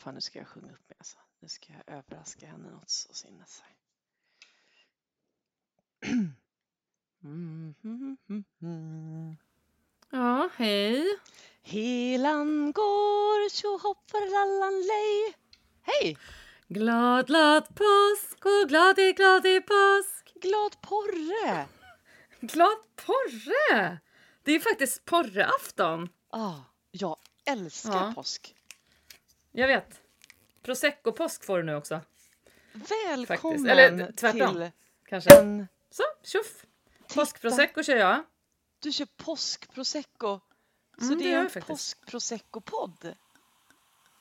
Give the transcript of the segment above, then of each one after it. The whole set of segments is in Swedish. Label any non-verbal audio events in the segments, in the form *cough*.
Fan, nu ska jag sjunga upp mig alltså. Nu ska jag överraska henne något så sinnes. Mm, mm, mm, mm. Ja, hej. Helan går tjohopparalallan lej. Hej! Glad, glad påsk och glad i glad i påsk. Glad porre! *laughs* Glad porre! Det är faktiskt porreafton. Ah, jag älskar Ja. påsk. Jag vet. Prosecco-påsk får du nu också. Välkommen Eller tvärtom. till Kanske. en... Så, tjoff. Påskprosecco kör jag. Du kör påskprosecco. Så Mm, det det är en påskprosecco-podd.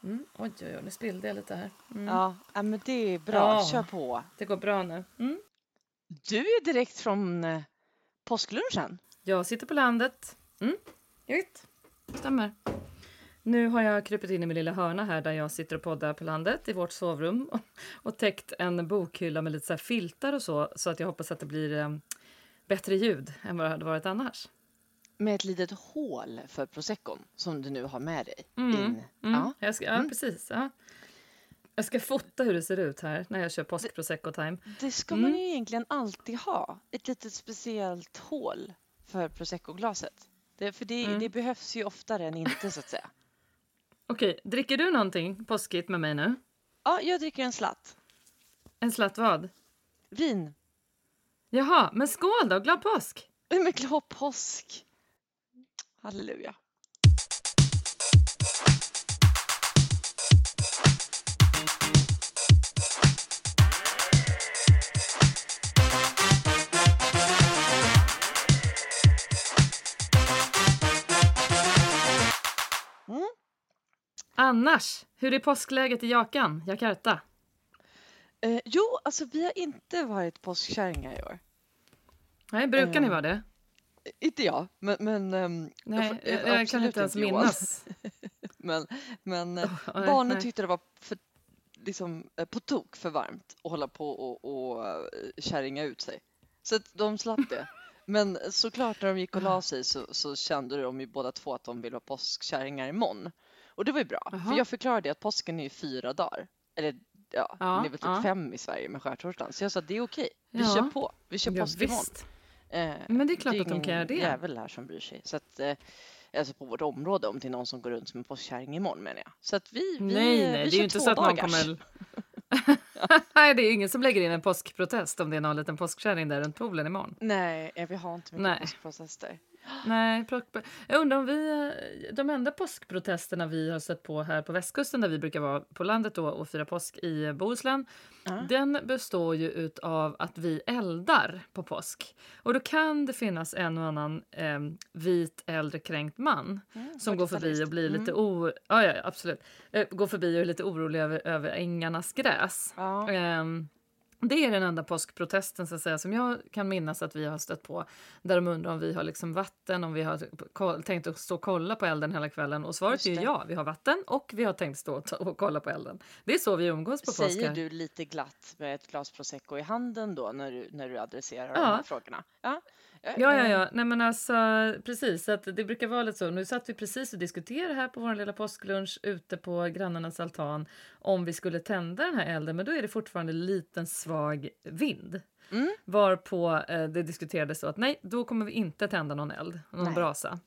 Mm. Oj, oj, oj, nu spillde jag lite här. Mm. Ja, ja, men det är bra. Ja. Kör på. Det går bra nu. Mm. Du är direkt från eh, påsklunchen. Jag sitter på landet. Mm. Jag vet. Stämmer. Nu har jag krupit in i min lilla hörna här där jag sitter och poddar på landet i vårt sovrum och, täckt en bokhylla med lite så filtar och så så att jag hoppas att det blir eh, bättre ljud än vad det hade varit annars. Med ett litet hål för proseccon som du nu har med dig. Mm. In. Mm. Ja. Jag ska, ja, Mm. precis. Ja. Jag ska fota hur det ser ut här när jag kör påsk prosecco time. Det ska Mm. man ju egentligen alltid ha. Ett litet speciellt hål för proseccoglaset. Det, för det, Mm. det behövs ju oftare än inte så att säga. Okej, dricker du någonting påskigt med mig nu? Ja, jag dricker en slatt. En slatt vad? Vin. Jaha, men skål då! Glad påsk! *laughs* Med glad påsk. Halleluja. Annars, hur är påskläget i Jakan, Jakarta? Eh, jo, alltså vi har inte varit påskkärringar i år. Nej, brukar ni Eh, vara det? Inte jag, men... men ehm, Nej, får- jag, jag kan inte ens Johan. minnas. *laughs* Men, men Oh, nej, barnen nej. tyckte det var för, liksom, eh, på tok för varmt att hålla på och, och eh, kärringa ut sig. Så att de slapp det. *laughs* Men såklart när de gick och la sig så, så kände de ju båda två att de ville vara påskkärringar imorgon. Och det var ju bra, Jaha. för jag förklarade att påsken är ju fyra dagar. Eller ja, Ja, den är väl typ ja. fem i Sverige med skärtorsdagen. Så jag sa att det är okej, vi Ja. kör på. Vi kör Ja, påsk imorgon. Eh, Men det är klart att de kan göra det. jävel här som bryr sig. Så att, eh, alltså på vårt område om det är någon som går runt som en påskkärring imorgon menar jag. Så att vi, vi, Nej, nej, vi det är ju inte så att någon kommer... *laughs* nej, det är ju ingen som lägger in en påskprotest om det är någon liten påskkärring där runt poolen imorgon. Nej, vi har inte mycket Nej. påskprocesser. Nej, jag undrar om vi... eh, De enda påskprotesterna vi har sett på här på västkusten där vi brukar vara på landet då och fira påsk i eh, Bohuslän. Ja. Den består ju av att vi eldar på påsk. Och då kan det finnas en och annan eh, vit äldre kränkt man Mm, som går förbi och blir lite o... ja, ja, absolut. Eh, går förbi och är lite orolig över, över ängarnas gräs. Ja. Ehm, det är den enda påskprotesten så att säga, som jag kan minnas att vi har stött på. Där de undrar om vi har liksom vatten, om vi har tänkt att stå och kolla på elden hela kvällen. Och svaret är ju ja, vi har vatten och vi har tänkt stå och kolla på elden. Det är så vi umgås på. Säger du lite glatt med ett glas prosecco i handen då när du, när du adresserar Ja. de här frågorna? Ja, Ja, ja, ja. Nej, men alltså, precis. Att det brukar vara lite så. Nu satt vi precis och diskuterade här på vår lilla påsklunch ute på grannarnas altan om vi skulle tända den här elden, men då är det fortfarande liten svag vind. Mm. Varpå eh, det diskuterades så att nej, då kommer vi inte tända någon eld, någon Nej. brasa.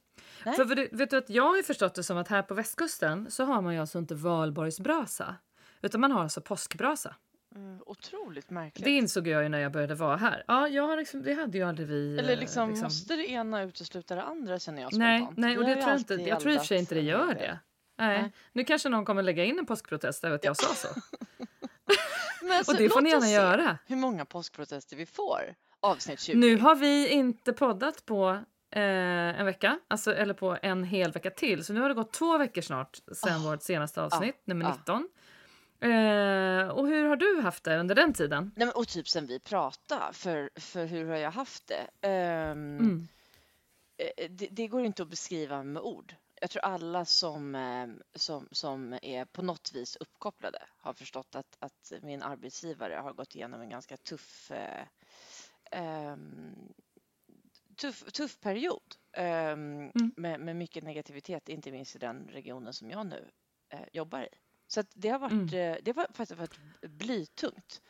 Nej. För, för vet du att jag har förstått det som att här på västkusten så har man ju alltså inte valborgsbrasa, utan man har alltså påskbrasa. Mm, Otroligt märkligt. Det insåg jag ju när jag började vara här. Ja, jag har liksom, det hade ju aldrig vi... Eller eh, liksom, måste det ena utesluta det andra känner jag spontant. nej och det ju tror jag inte. Jag tror i och för sig inte det gör det. Nej. Nej. Nu kanske någon kommer lägga in en påskprotest över att jag sa så. *laughs* *laughs* Alltså, Och det får ni gärna göra. hur många påskprotester vi får. Avsnitt 20. Nu har vi inte poddat på eh, en vecka, alltså, eller på en hel vecka till. Så nu har det gått två veckor snart sedan Ah. vårt senaste avsnitt, nummer ah. 19. Eh, och hur har du haft det under den tiden? Nej, men, och typ sen vi pratade, för, för hur har jag haft det? Ehm, Mm. eh, det? Det går inte att beskriva med ord. Jag tror alla som, eh, som, som är på något vis uppkopplade har förstått att, att min arbetsgivare har gått igenom en ganska tuff, eh, ehm, tuff, tuff period ehm, Mm. med, med mycket negativitet, inte minst i den regionen som jag nu eh, jobbar i. Så det har varit, Mm. eh, det var faktiskt varit blytungt.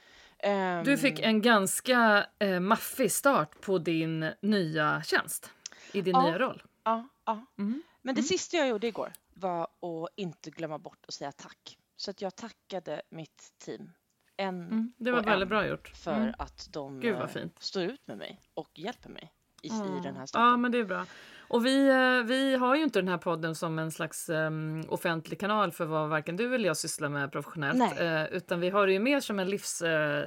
Du fick Ehm, en ganska eh, maffig start på din nya tjänst, i din Ja. nya roll. Ja, ja. Mm. Men det Mm. sista jag gjorde igår var att inte glömma bort att säga tack. Så att jag tackade mitt team en Mm. Det var och väldigt en bra gjort. för Mm. att de eh, står ut med mig och hjälper mig i, i den här Ja, starten. men det är bra. Och vi, eh, vi har ju inte den här podden som en slags um, offentlig kanal för vad varken du eller jag sysslar med professionellt. Eh, utan vi har det ju mer som en livs... eh,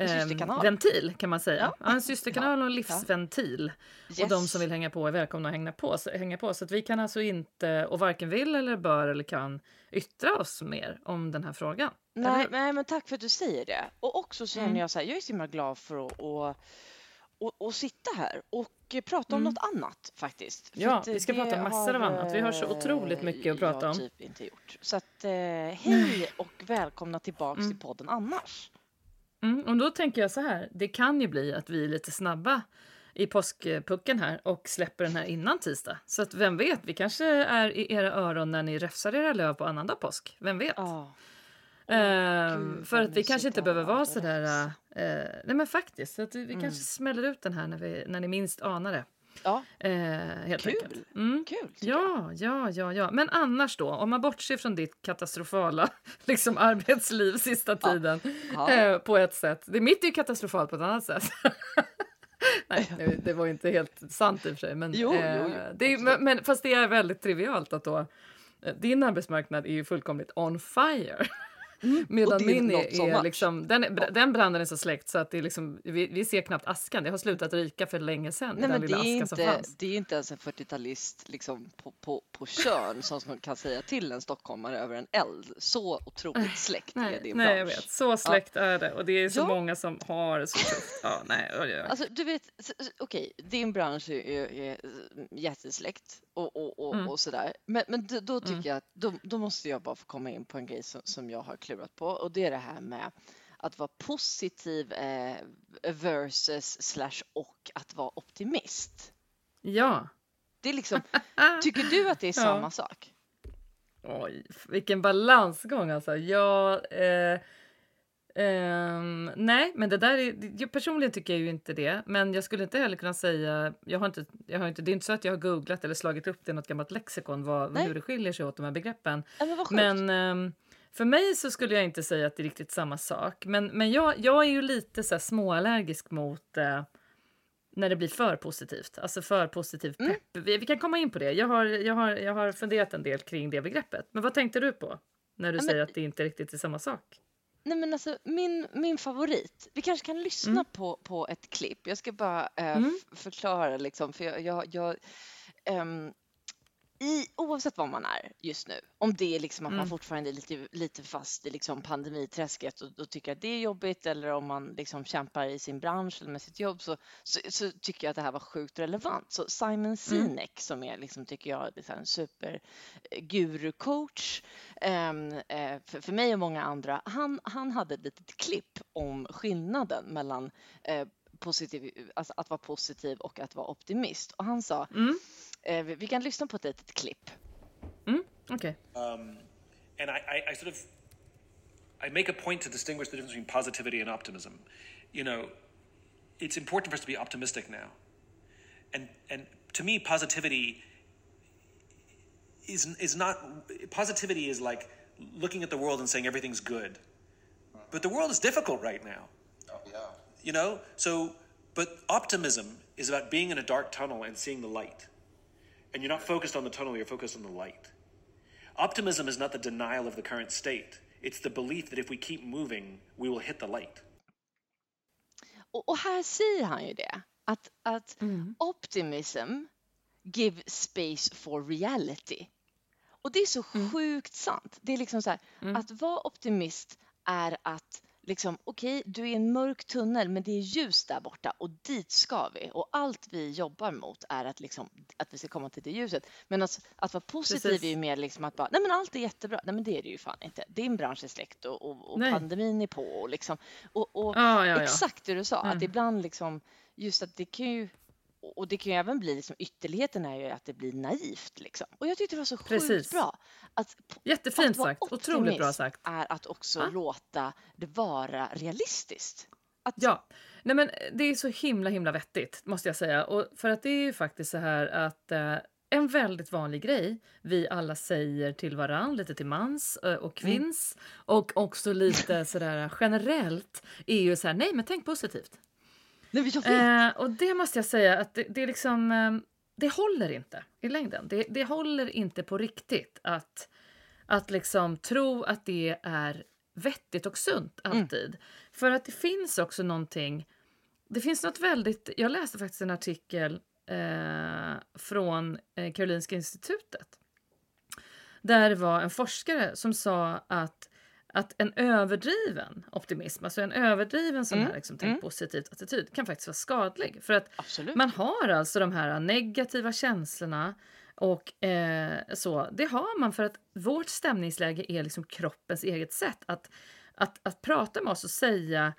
En ehm, ventil kan man säga. Ja. Ja. en systerkanal och en livsventil. Och de Yes. som vill hänga på är välkomna att hänga på, hänga på. Så att vi kan alltså inte, och varken vill eller bör eller kan yttra oss mer om den här frågan. Nej, nej, men tack för att du säger det. Och också så känner Mm. jag så här, jag är så himla glad för att, att, att, att sitta här och prata om Mm. något annat faktiskt. För Ja, eh, vi ska prata massor av har, annat. Vi har så otroligt eh, mycket att prata om. typ inte gjort. Så att eh, hej och välkomna tillbaks Mm. till podden annars. Mm, och då tänker jag så här, det kan ju bli att vi är lite snabba i påskpucken här och släpper den här innan tisdag. Så att vem vet, vi kanske är i era öron när ni räfsar era löv på annandag påsk. Vem vet? Ja, Ehm, för att vi kanske inte behöver vara så där... eh, nej men faktiskt, så att vi, Mm. kanske smäller ut den här när, vi, när ni minst anar det. ja Eh, helt Kul. enkelt. Mm. kul. Ja, ja, ja, ja. Men annars då, om man bortser från ditt katastrofala *laughs* liksom, arbetsliv sista Ja. tiden Ja. eh, på ett sätt. Det mitt är ju katastrofalt på ett annat sätt. *laughs* Nej, det- det var inte helt sant i och för sig. Men, Jo, jo, eh, jo, det är, absolut. men, men fast det är väldigt trivialt att då eh, din arbetsmarknad är ju fullkomligt on fire. *laughs* *laughs* Medan Mm. din min är, är liksom, den, är- den branden är så släckt så att det är liksom, vi, vi ser knappt askan. Det har slutat ryka för länge sedan. Nej, men det är, inte, det är inte ens en 40-talist liksom, på, på, på kön som kan säga till en stockholmare över en eld. Så otroligt *laughs* släckt är Nej, din nej jag bransch. vet. Så släckt är det. Och det är så Ja. många som har det så tufft. Ja, nej, oj, oj. Alltså, du vet, okej, din bransch är, är, är jättesläkt och, och, och, Mm. och sådär. Men, men då, då tycker Mm. jag att då, då måste jag bara få komma in på en grej som, som jag har klurat på och det är det här med att vara positiv eh, versus slash och att vara optimist. Ja. Det är liksom, *laughs* tycker du att det är Ja. samma sak? Oj, vilken balansgång alltså. Ja, eh, ehm, nej, men det där är, jag personligen tycker jag ju inte det. Men jag skulle inte heller kunna säga, jag har inte, jag har inte, det är inte så att jag har googlat eller slagit upp det i något gammalt lexikon vad, Nej. hur det skiljer sig åt de här begreppen. Ja, men. Men ehm, för mig så skulle jag inte säga att det är riktigt samma sak. Men, men jag, jag är ju lite så småallergisk mot eh, när det blir för positivt. Alltså för positiv Mm. pepp. Vi, vi kan komma in på det. Jag har, jag, har, jag har funderat en del kring det begreppet. Men vad tänkte du på när du Ja, men- säger att det inte riktigt är samma sak? Nej men alltså min, min favorit, vi kanske kan lyssna Mm. på, på ett klipp. Jag ska bara eh, Mm. förklara liksom, för jag, jag, jag ehm, i, oavsett var man är just nu, om det är liksom att man Mm. fortfarande är lite, lite fast i liksom pandemiträsket och, och tycker att det är jobbigt eller om man liksom kämpar i sin bransch eller med sitt jobb så, så, så tycker jag att det här var sjukt relevant. Så Simon Sinek som är liksom, tycker jag, det är så här en super eh, ehm, eh, för, för mig och många andra, han, han hade ett litet klipp om skillnaden mellan eh, positiv, alltså att vara positiv och att vara optimist. Och han sa, Mm. Eh, vi vi kan lyssna på ett litet klipp. Mm. Okej. Um, and I, I, I sort of I make a point to distinguish the difference between positivity and optimism. You know, it's important for us to be optimistic now, and and to me, positivity is is not positivity is like looking at the world and saying everything's good, but the world is difficult right now. Oh, yeah. You know, so but optimism is about being in a dark tunnel and seeing the light, and you're not focused on the tunnel; you're focused on the light. Optimism is not the denial of the current state. It's the belief that if we keep moving, we will hit the light. Och, och här säger han ju det, att, att Mm. optimism give space for reality. Och det är så Mm. sjukt sant. Det är liksom så här, att vara optimist är att liksom, okej, du är i en mörk tunnel, men det är ljus där borta och dit ska vi. Och allt vi jobbar mot är att, liksom, att vi ska komma till det ljuset. Men att, att vara positiv Precis. är ju mer liksom att bara, nej men allt är jättebra. Nej men det är det ju fan inte. Din bransch är släckt och, och, och pandemin är på och liksom. Och, och Ja, ja, ja. exakt det du sa, att Mm. ibland liksom, just att det kan ju och det kan ju även bli, liksom, ytterligheten är ju att det blir naivt liksom. Och jag tyckte det var så sjukt Precis. bra. Att, Jättefint att sagt. Otroligt bra sagt. är att också Ja. låta det vara realistiskt. Att, Ja, nej men det är så himla himla vettigt måste jag säga. Och för att det är ju faktiskt så här att eh, en väldigt vanlig grej vi alla säger till varann, lite till mans eh, och kvinns och också lite sådär generellt är ju så här, nej men tänk positivt. Nej. Eh, och det måste jag säga att det, det är liksom, eh, det håller inte i längden. Det, det håller inte på riktigt att, att liksom tro att det är vettigt och sunt alltid. För att det finns också någonting, det finns något väldigt, jag läste faktiskt en artikel eh, från eh, Karolinska institutet. Där var en forskare som sa att att en överdriven optimism, alltså en överdriven sån här Mm, liksom, tänk mm. positivt attityd kan faktiskt vara skadlig. För att Absolut. man har alltså de här negativa känslorna och eh, så. Det har man för att vårt stämningsläge är liksom kroppens eget sätt att, att, att prata med oss och säga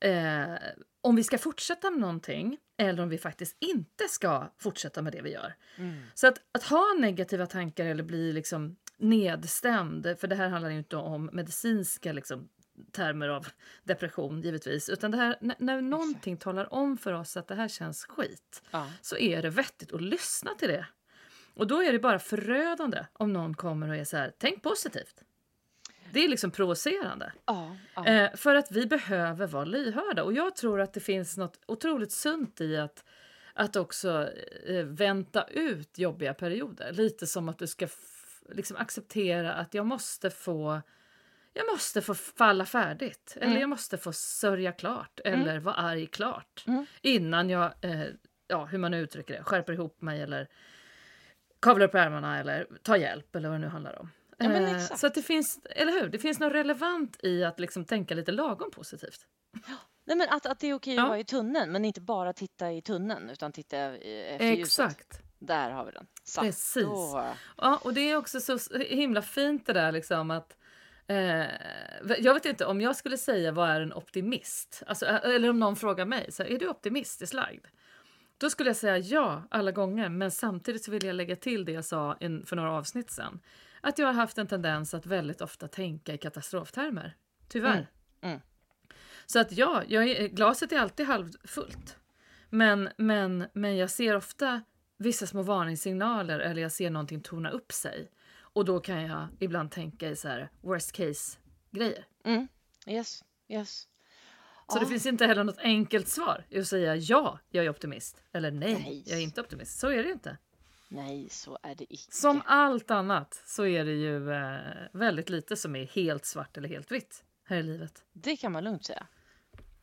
eh, om vi ska fortsätta med någonting eller om vi faktiskt inte ska fortsätta med det vi gör. Mm. Så att, att ha negativa tankar eller bli liksom nedstämd, för det här handlar inte om medicinska liksom, termer av depression givetvis, utan det här, när, när någonting talar om för oss att det här känns skit Ja. så är det vettigt att lyssna till det. Och då är det bara förödande om någon kommer och är så här, tänk positivt. Det är liksom provocerande. Ja, ja. Eh, för att vi behöver vara lyhörda. Och jag tror att det finns något otroligt sunt i att, att också eh, vänta ut jobbiga perioder. Lite som att du ska liksom acceptera att jag måste få jag måste få falla färdigt, eller Mm. jag måste få sörja klart eller vara arg klart Mm. innan jag, eh, ja, hur man nu uttrycker det, skärper ihop mig eller kavlar upp ärmarna eller tar hjälp eller vad det nu handlar om. Ja, Eh, så att det finns, eller hur? Det finns något relevant i att liksom tänka lite lagom positivt. Nej, men att, att det är okej Ja. att vara i tunneln, men inte bara titta i tunneln utan titta efter ljuset. Exakt. Där har vi den. Så, Precis. Då, Ja, och det är också så himla fint det där liksom att eh, jag vet inte om jag skulle säga vad är en optimist? Alltså, eller om någon frågar mig, så här, är du optimistiskt lagd? Då skulle jag säga ja alla gånger, men samtidigt så vill jag lägga till det jag sa in, för några avsnitt sen. Att jag har haft en tendens att väldigt ofta tänka i katastroftermer. Tyvärr. Mm, mm. Så att ja, jag är, glaset är alltid halvfullt. Men, men, men jag ser ofta vissa små varningssignaler eller jag ser någonting torna upp sig. Och då kan jag ibland tänka i så här worst case grejer. Mm. Yes, yes. Så det Ja. finns inte heller något enkelt svar i att säga ja, jag är optimist. Eller nej, Nej. jag är inte optimist. Så är det ju inte. Nej, så är det icke. Som allt annat så är det ju eh, väldigt lite som är helt svart eller helt vitt här i livet. Det kan man lugnt säga.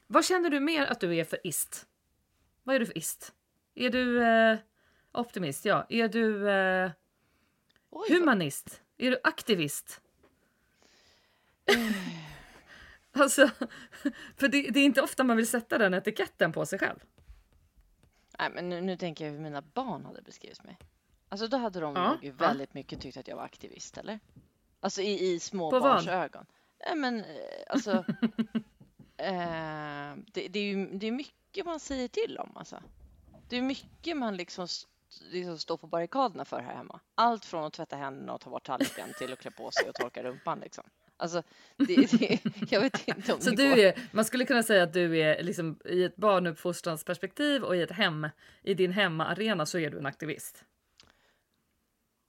Vad känner du mer att du är för ist? Vad är du för ist? Är du eh, optimist? Ja. Är du eh, Oj, vad- humanist? Är du aktivist? *laughs* alltså, *laughs* för det, det är inte ofta man vill sätta den etiketten på sig själv. Nej, men nu, nu tänker jag hur mina barn hade beskrivit mig. Alltså då hade de Ja, nog ja. väldigt mycket tyckt att jag var aktivist, eller? Alltså i, i små På barns vad? ögon. Nej, men eh, alltså. *laughs* eh, det, det är ju det är mycket man säger till om, alltså. Det är mycket man liksom, liksom står på barrikaderna för här hemma. Allt från att tvätta händerna och ta bort tallriken till att klä på sig och torka rumpan, liksom. Alltså, det, det, jag vet inte om Så det du går. är, man skulle kunna säga att du är liksom, i ett barnuppfostransperspektiv och i ett hem, i din hemmaarena så är du en aktivist.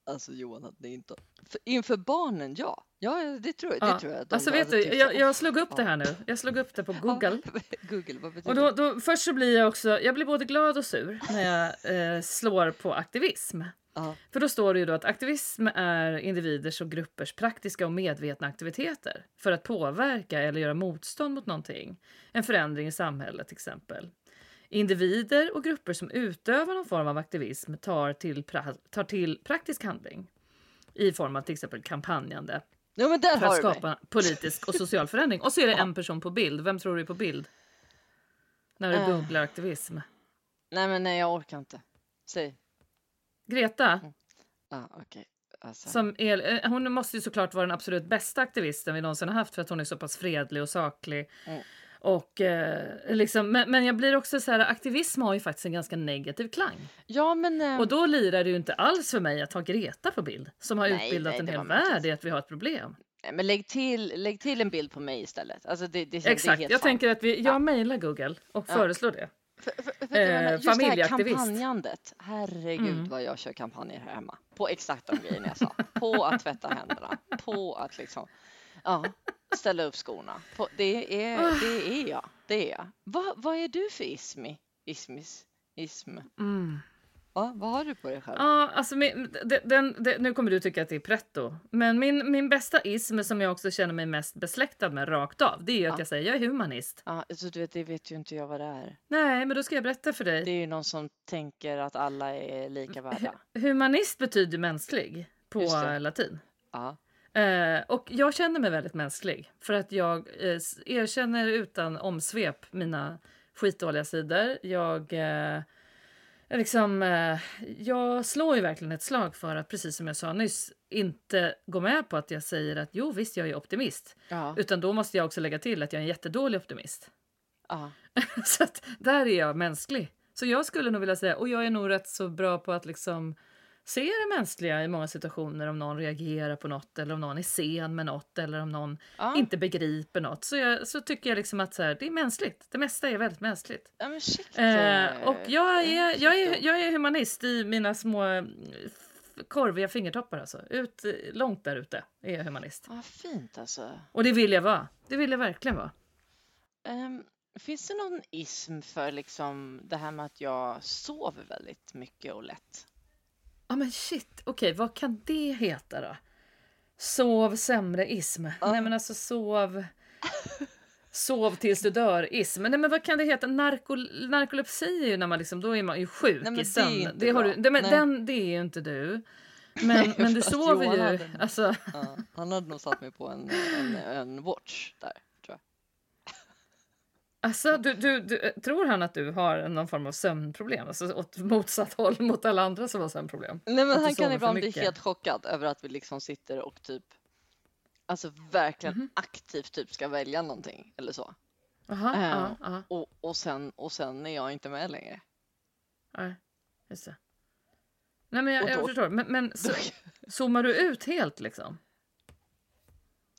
Alltså Johan, det inte... För, inför barnen, ja. Ja, det tror jag. Ja. Det tror jag de Alltså hade vet du, jag, jag slog upp det här nu. Jag slog upp det på *laughs* Google. Ja, *laughs* Google, vad betyder Och då, då, först så blir jag också, jag blir både glad och sur när jag eh, slår på aktivism. Ja. För då står det ju då att aktivism är individers och gruppers praktiska och medvetna aktiviteter för att påverka eller göra motstånd mot någonting. En förändring i samhället till exempel. Individer och grupper som utövar någon form av aktivism tar till, tar till praktisk handling i form av till exempel kampanjande ja, men där för att du mig. skapa politisk och social förändring. Och så är det en *laughs* person på bild. Vem tror du är på bild? När du Eh. googlar aktivism. Nej, men nej, jag orkar inte. Säg. Greta, Ah, okej. Alltså. som är, eh, hon måste ju såklart vara den absolut bästa aktivisten vi någonsin har haft för att hon är så pass fredlig och saklig. Mm. Och, eh, liksom, men, men jag blir också så här, aktivism har ju faktiskt en ganska negativ klang. Ja, men... eh, Och då lirar det ju inte alls för mig att ha Greta på bild som har Nej, utbildat nej, en hel värld i att vi har ett problem. nej, men lägg till, lägg till en bild på mig istället. Alltså det, det, det är Exakt, helt jag fine. tänker att vi, jag Ja. mejlar Google och Ja. föreslår det. För, för, för, menar, just det här kampanjandet. Herregud Mm. vad jag kör kampanjer här hemma. På exakt de grejerna jag sa. På att tvätta händerna. På att liksom ja, ställa upp skorna. På, det, är, det är jag. Det är jag. Vad, vad är du för ismi? Ismis? Ism? Mm. Va? Vad har du på dig själv? Ja, alltså min, den, den, den, nu kommer du tycka att det är pretto. Men min, min bästa ism som jag också känner mig mest besläktad med rakt av, det är att Ja. jag säger jag är humanist. Ja, alltså, du vet, det vet ju inte jag vad det är. Nej, men då ska jag berätta för dig. Det är ju någon som tänker att alla är lika värda. Humanist betyder mänsklig på latin. Ja. Eh, och jag känner mig väldigt mänsklig för att jag eh, erkänner utan omsvep mina skitdåliga sidor. Jag, eh, liksom, eh, jag slår ju verkligen ett slag för att, precis som jag sa nyss, inte gå med på att jag säger att jo visst, jag är optimist. Ja. Utan då måste jag också lägga till att jag är en jättedålig optimist. ja. *laughs* så att där är jag mänsklig. Så jag skulle nog vilja säga, och jag är nog rätt så bra på att liksom se det mänskliga i många situationer om någon reagerar på något eller om någon är sen med något eller om någon ja. inte begriper något. Så, jag, så tycker jag liksom att så här, det är mänskligt. Det mesta är väldigt mänskligt. ja. Eh, och jag är, jag, är, jag är humanist i mina små eh, korviga fingertoppar alltså. Ut, eh, långt där ute är jag humanist. Vad fint alltså. Och det vill jag vara. Det vill jag verkligen vara. Ehm, finns det någon ism för liksom det här med att jag sover väldigt mycket och lätt? Ja men shit, okej vad kan det heta då? Sov sämre ism. Nej men alltså sov... Sov tills du dör ism. Nej men vad kan det heta? Narko, narkolepsi är ju när man liksom, då är man ju sjuk Nej, men i det är sömn. inte Det, har bra. du, det, men den, det är ju inte du. Men, *laughs* men du sover ju. hade. Alltså, Ja, han hade nog satt mig på en, en, en watch där. Alltså du, du, du, tror han att du har någon form av sömnproblem? Alltså åt motsatt håll *laughs* mot alla andra som har sömnproblem? Nej, men han kan ibland bli helt chockad över att vi liksom sitter och typ Alltså verkligen Mhm. aktivt typ ska välja någonting eller så. Jaha, Eh, ja, ja. Och, och, sen, och sen är jag inte med längre. Nej, just det. Nej men jag, Och jag då- förstår. Men, men *laughs* så, zoomar du ut helt liksom?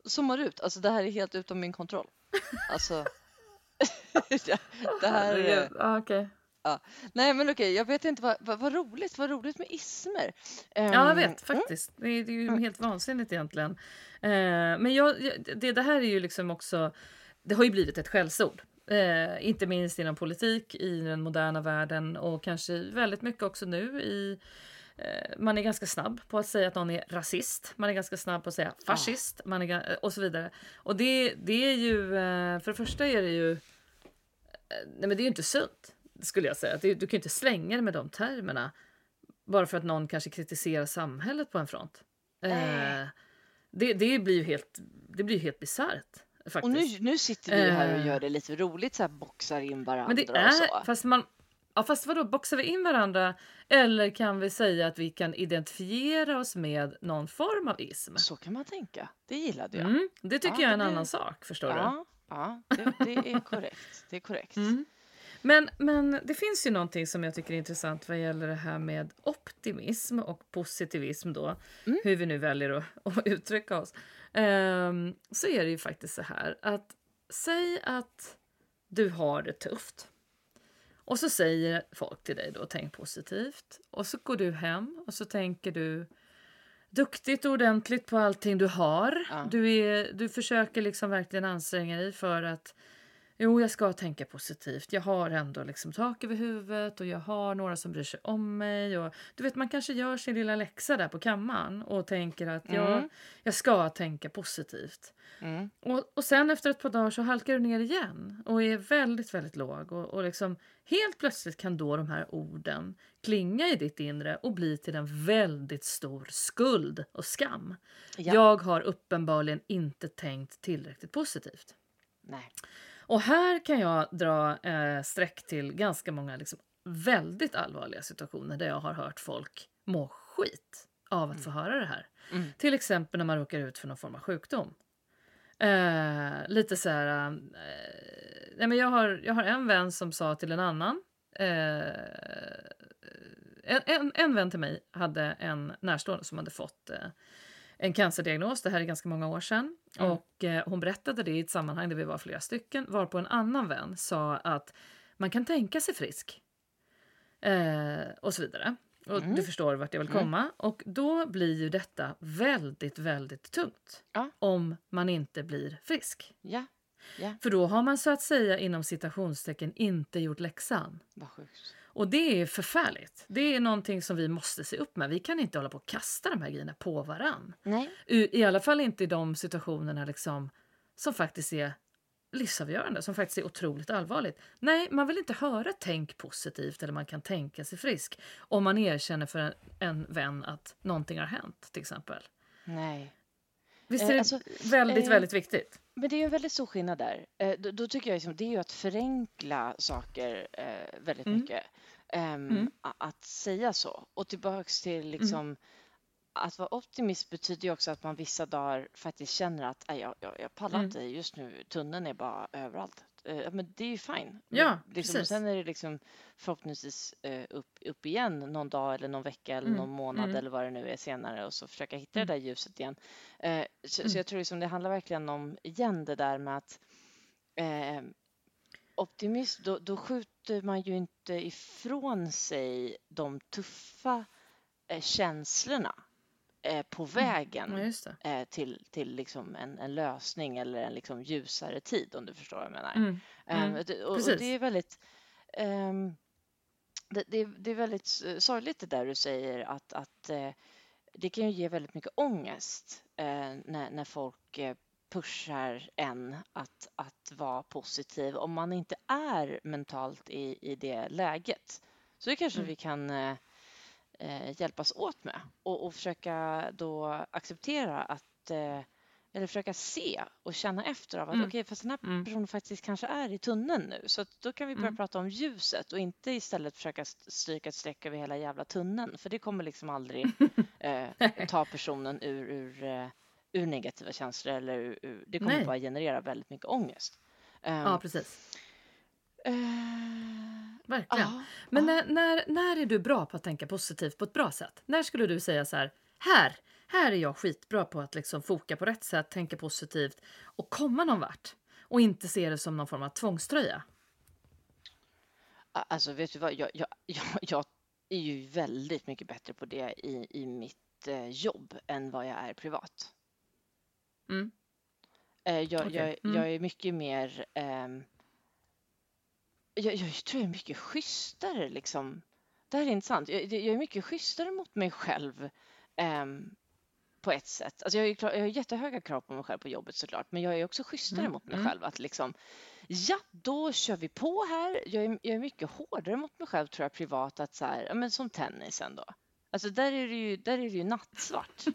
Zoomar ut, alltså det här är helt utom min kontroll. Alltså. *laughs* det här är... Ja, okej. Nej men okej, jag vet inte vad, vad, vad roligt, vad roligt med ismer. Ja, jag Ehm, vet faktiskt. Det är, det är ju helt vansinnigt egentligen. Eh, men jag, det, det här är ju liksom också... Det har ju blivit ett skällsord. Eh, inte minst inom politik i den moderna världen och kanske väldigt mycket också nu i eh, man är ganska snabb på att säga att någon är rasist. Man är ganska snabb på att säga fascist. Man är, och så vidare. Och det, det är ju... För det första är det ju... Nej, men det är ju inte sunt, skulle jag säga. Du kan ju inte slänga det med de termerna bara för att någon kanske kritiserar samhället på en front. Nej. det, det blir ju helt, det blir helt bisarrt. Faktiskt. Och nu, nu sitter vi här och Eh. gör det lite roligt, så här boxar in varandra Men det och är, så. fast man, ja, fast vadå, boxar vi in varandra? Eller kan vi säga att vi kan identifiera oss med någon form av ism? Så kan man tänka. Det gillade jag. Mm, det tycker Ja, jag är en blir- annan sak, förstår du? Ja, det, det är korrekt. Det är korrekt. Mm. Men, men det finns ju någonting som jag tycker är intressant vad gäller det här med optimism och positivism då. Mm. Hur vi nu väljer att, *laughs* att uttrycka oss. Ehm, så är det ju faktiskt så här att säg att du har det tufft. Och så säger folk till dig då tänk positivt. Och så går du hem och så tänker du duktigt och ordentligt på allting du har. Ja. Du, är, du försöker liksom verkligen anstränga dig för att Jo, jag ska tänka positivt. Jag har ändå liksom tak över huvudet och jag har några som bryr sig om mig. Och, du vet, man kanske gör sin lilla läxa där på kammaren och tänker att jag, Mm. jag ska tänka positivt. Mm. Och, och sen efter ett par dagar så halkar du ner igen och är väldigt, väldigt låg. Och, och liksom, helt plötsligt kan då de här orden klinga i ditt inre och bli till en väldigt stor skuld och skam. Ja. Jag har uppenbarligen inte tänkt tillräckligt positivt. Nej. Och här kan jag dra eh, streck till ganska många liksom, väldigt allvarliga situationer där jag har hört folk må skit av att få höra det här. Mm. Till exempel när man råkar ut för någon form av sjukdom. Eh, lite så här... Eh, nej men jag, har, jag har en vän som sa till en annan. Eh, en, en, en vän till mig hade en närstående som hade fått eh, en cancerdiagnos. Det här är ganska många år sedan. Mm. Och eh, hon berättade det i ett sammanhang där vi var flera stycken. Varpå en annan vän sa att man kan tänka sig frisk. Eh, och så vidare. Och Mm. du förstår vart jag vill komma. Och då blir ju detta väldigt, väldigt tungt. Ja. Om man inte blir frisk. Ja, För då har man så att säga inom citationstecken inte gjort läxan. vad sjukt. Och det är förfärligt. Det är någonting som vi måste se upp med. Vi kan inte hålla på och kasta de här grejerna på varann. Nej, I, i alla fall inte i de situationerna liksom, som faktiskt är livsavgörande, som faktiskt är otroligt allvarligt. Nej, man vill inte höra tänk positivt eller man kan tänka sig frisk om man erkänner för en, en vän att någonting har hänt till exempel. nej. Visst Eh, är det alltså, väldigt, eh, väldigt viktigt? Men det är en väldigt stor skillnad där. Eh, då, då tycker jag liksom, det är ju att förenkla saker eh, väldigt Mm. mycket. Ehm, Mm. Att säga så. Och tillbaks till liksom att vara optimist betyder ju också att man vissa dagar faktiskt känner att "Nej, jag, jag, jag pallar Mm. inte just nu, tunneln är bara överallt. Eh, men det är ju fine. Ja, Men liksom, precis. sen är det liksom förhoppningsvis eh, upp, upp igen någon dag eller någon vecka eller Mm, någon månad mm. eller vad det nu är senare och så försöka hitta Mm. det där ljuset igen. Eh, så, Mm. så jag tror liksom det handlar verkligen om, igen det där med att eh, optimism, då, då skjuter man ju inte ifrån sig de tuffa eh, känslorna på vägen Ja, just det. eh, till, till liksom en, en lösning eller en liksom ljusare tid om du förstår vad jag menar. Mm. Ehm, Mm, det- och, och det är väldigt ehm, det, det, är- det är väldigt sorgligt det där du säger att, att eh, det kan ju ge väldigt mycket ångest eh, när, när folk eh, pushar en att, att vara positiv om man inte är mentalt i, i det läget. Så det kanske Mm. vi kan eh, hjälpas åt med och, och försöka då acceptera att eh, eller försöka se och känna efter av att Mm. okej, fast den här Mm. personen faktiskt kanske är i tunneln nu. Så då kan vi börja Mm. prata om ljuset och inte istället försöka st- stryka ett streck över hela jävla tunneln. För det kommer liksom aldrig *laughs* eh, ta personen ur, ur, eh, ur negativa känslor eller ur, ur, det kommer Nej. bara generera väldigt mycket ångest. Ehm, Ja, precis. Eh, Verkligen. ja, Men när, när, när är du bra på att tänka positivt på ett bra sätt? När skulle du säga så här, här, här är jag skitbra på att liksom foka på rätt sätt, tänka positivt och komma någon vart och inte se det som någon form av tvångströja? Alltså vet du vad, jag, jag, jag, jag är ju väldigt mycket bättre på det i, i mitt eh, jobb än vad jag är privat. Mm. Eh, jag, jag, mm. jag är mycket mer... ehm, jag, jag tror jag är mycket schysstare liksom. Det här är intressant. Jag, jag är mycket schysstare mot mig själv ehm, på ett sätt. Alltså jag, är klar, jag har jättehöga krav på mig själv på jobbet såklart, men jag är också schysstare Mm, mot mig mm. själv. Att liksom, ja, då kör vi på här. Jag är, jag är mycket hårdare mot mig själv tror jag privat, att så här, ja, men som tennisen då. Alltså där är det ju, där är det ju nattsvart.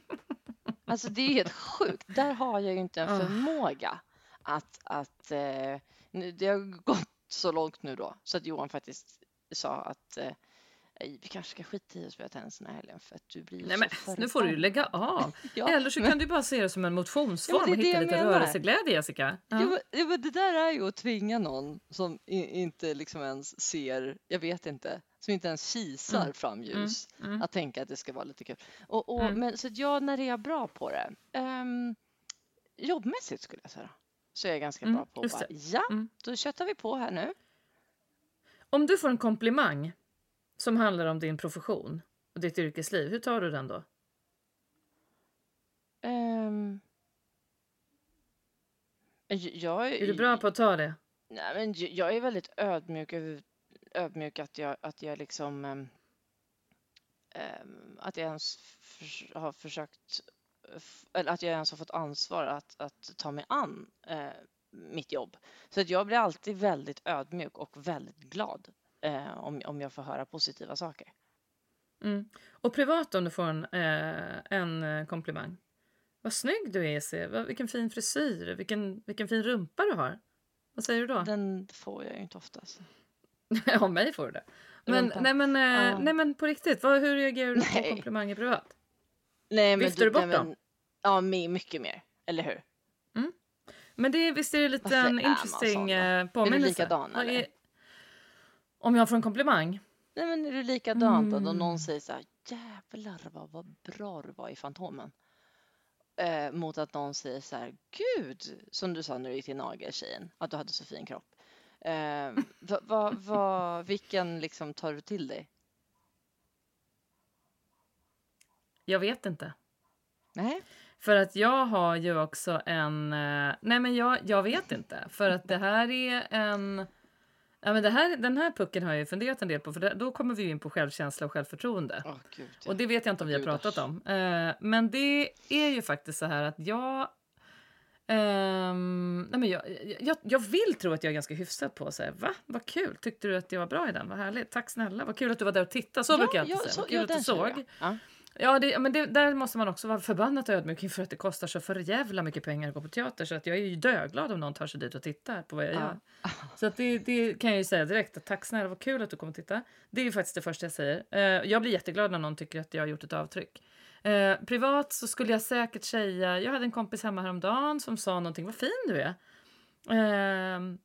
Alltså det är helt sjukt. Där har jag ju inte en Ah. förmåga att, att eh, det har gått så långt nu då så att Johan faktiskt sa att eh, "Ej, vi kanske ska skita i att spela tennis den här helgen för att du blir Nej men nu får du ju förbannad." lägga av. *laughs* Ja, Eller så men- kan du bara se det som en motionsform Ja, och hitta lite menar. rörelseglädje Jessica. Ja. Ja, men, ja, men det där är ju att tvinga någon som inte liksom ens ser, jag vet inte, som inte ens kisar Mm. framljus mm. att tänka att det ska vara lite kul. Och, och, Mm. men, så att jag, när är jag bra på det? Um, jobbmässigt skulle jag säga. Så är jag ganska Mm, bra på att bara, ja, Mm. då köttar vi på här nu. Om du får en komplimang som handlar om din profession och ditt yrkesliv, hur tar du den då? J- jag, Är du bra på att ta det? Nej, men jag är väldigt ödmjuk, ödmjuk att jag, att jag liksom ehm, att jag ens har försökt eller att jag ens har fått ansvar att, att ta mig an eh, mitt jobb. Så att jag blir alltid väldigt ödmjuk och väldigt glad eh, om, om jag får höra positiva saker. Mm. Och privat om du får en, eh, en eh, komplimang. Vad snygg du är, se. Vilken fin frisyr. Vilken, vilken fin rumpa du har. Vad säger du då? Den får jag ju inte ofta. Så. *laughs* Av mig får du det. Men, Rumpan. nej, men, eh, Ja. nej men på riktigt, vad, hur reagerar du på komplimanger privat? Nej, Viftar du bort nej, dem? men- Ja, my- mycket mer. Eller hur? Men det, visst är det lite Varför en interesting då? eh, Är du påminnelse? likadan, eller? Om jag får en komplimang? Nej men är du likadant att om Mm. någon säger så här jävlar vad, vad bra du var i Fantomen. Eh, mot att någon säger så här gud som du sa när du gick till nageltjejen att du hade så fin kropp. Eh, va, va, va, vilken liksom tar du till dig? Jag vet inte. Nej. För att jag har ju också en... eh, Nej, men jag, jag vet inte. För att det här är en... Ja, men det här, den här pucken har jag ju funderat en del på. För det, då kommer vi in på självkänsla och självkänsla. Åh gud. ja. Och det vet jag inte om vi har pratat om. Eh, men det är ju faktiskt så här att jag... ehm, nej men jag, jag, jag vill tro att jag är ganska hyfsad på att säga va, vad kul, tyckte du att jag var bra i den, vad härligt, tack snälla, vad kul att du var där och tittade, så brukar jag alltid säga, så- kul att du såg. Ja. Det, men det, där måste man också vara förbannat ödmjuk inför att det kostar så för jävla mycket pengar att gå på teater så att jag är ju döglad om någon tar sig dit och tittar på vad jag Ja. gör. Så att det, det kan jag ju säga direkt att tack snälla, vad kul att du kom och titta. Det är ju faktiskt det första jag säger. Eh, jag blir jätteglad när någon tycker att jag har gjort ett avtryck. Eh, privat så skulle jag säkert säga, jag hade en kompis hemma häromdagen som sa någonting, vad fin du är. Ehm,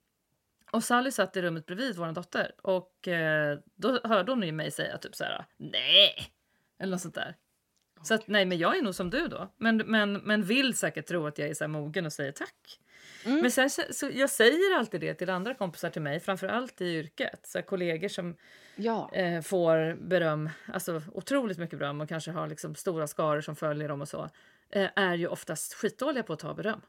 och Sally satt i rummet bredvid vår dotter och eh, då hörde hon ju mig säga typ så här, nej, eller något sånt där. Så att, nej, men jag är nog som du då. Men, men, men vill säkert tro att jag är så mogen och säger tack. Mm. Men sen, så, jag säger alltid det till andra kompisar till mig, framför allt i yrket. Så kollegor som Ja. eh, får beröm, alltså otroligt mycket beröm och kanske har liksom stora skaror som följer dem och så, eh, är ju oftast skitdåliga på att ta beröm.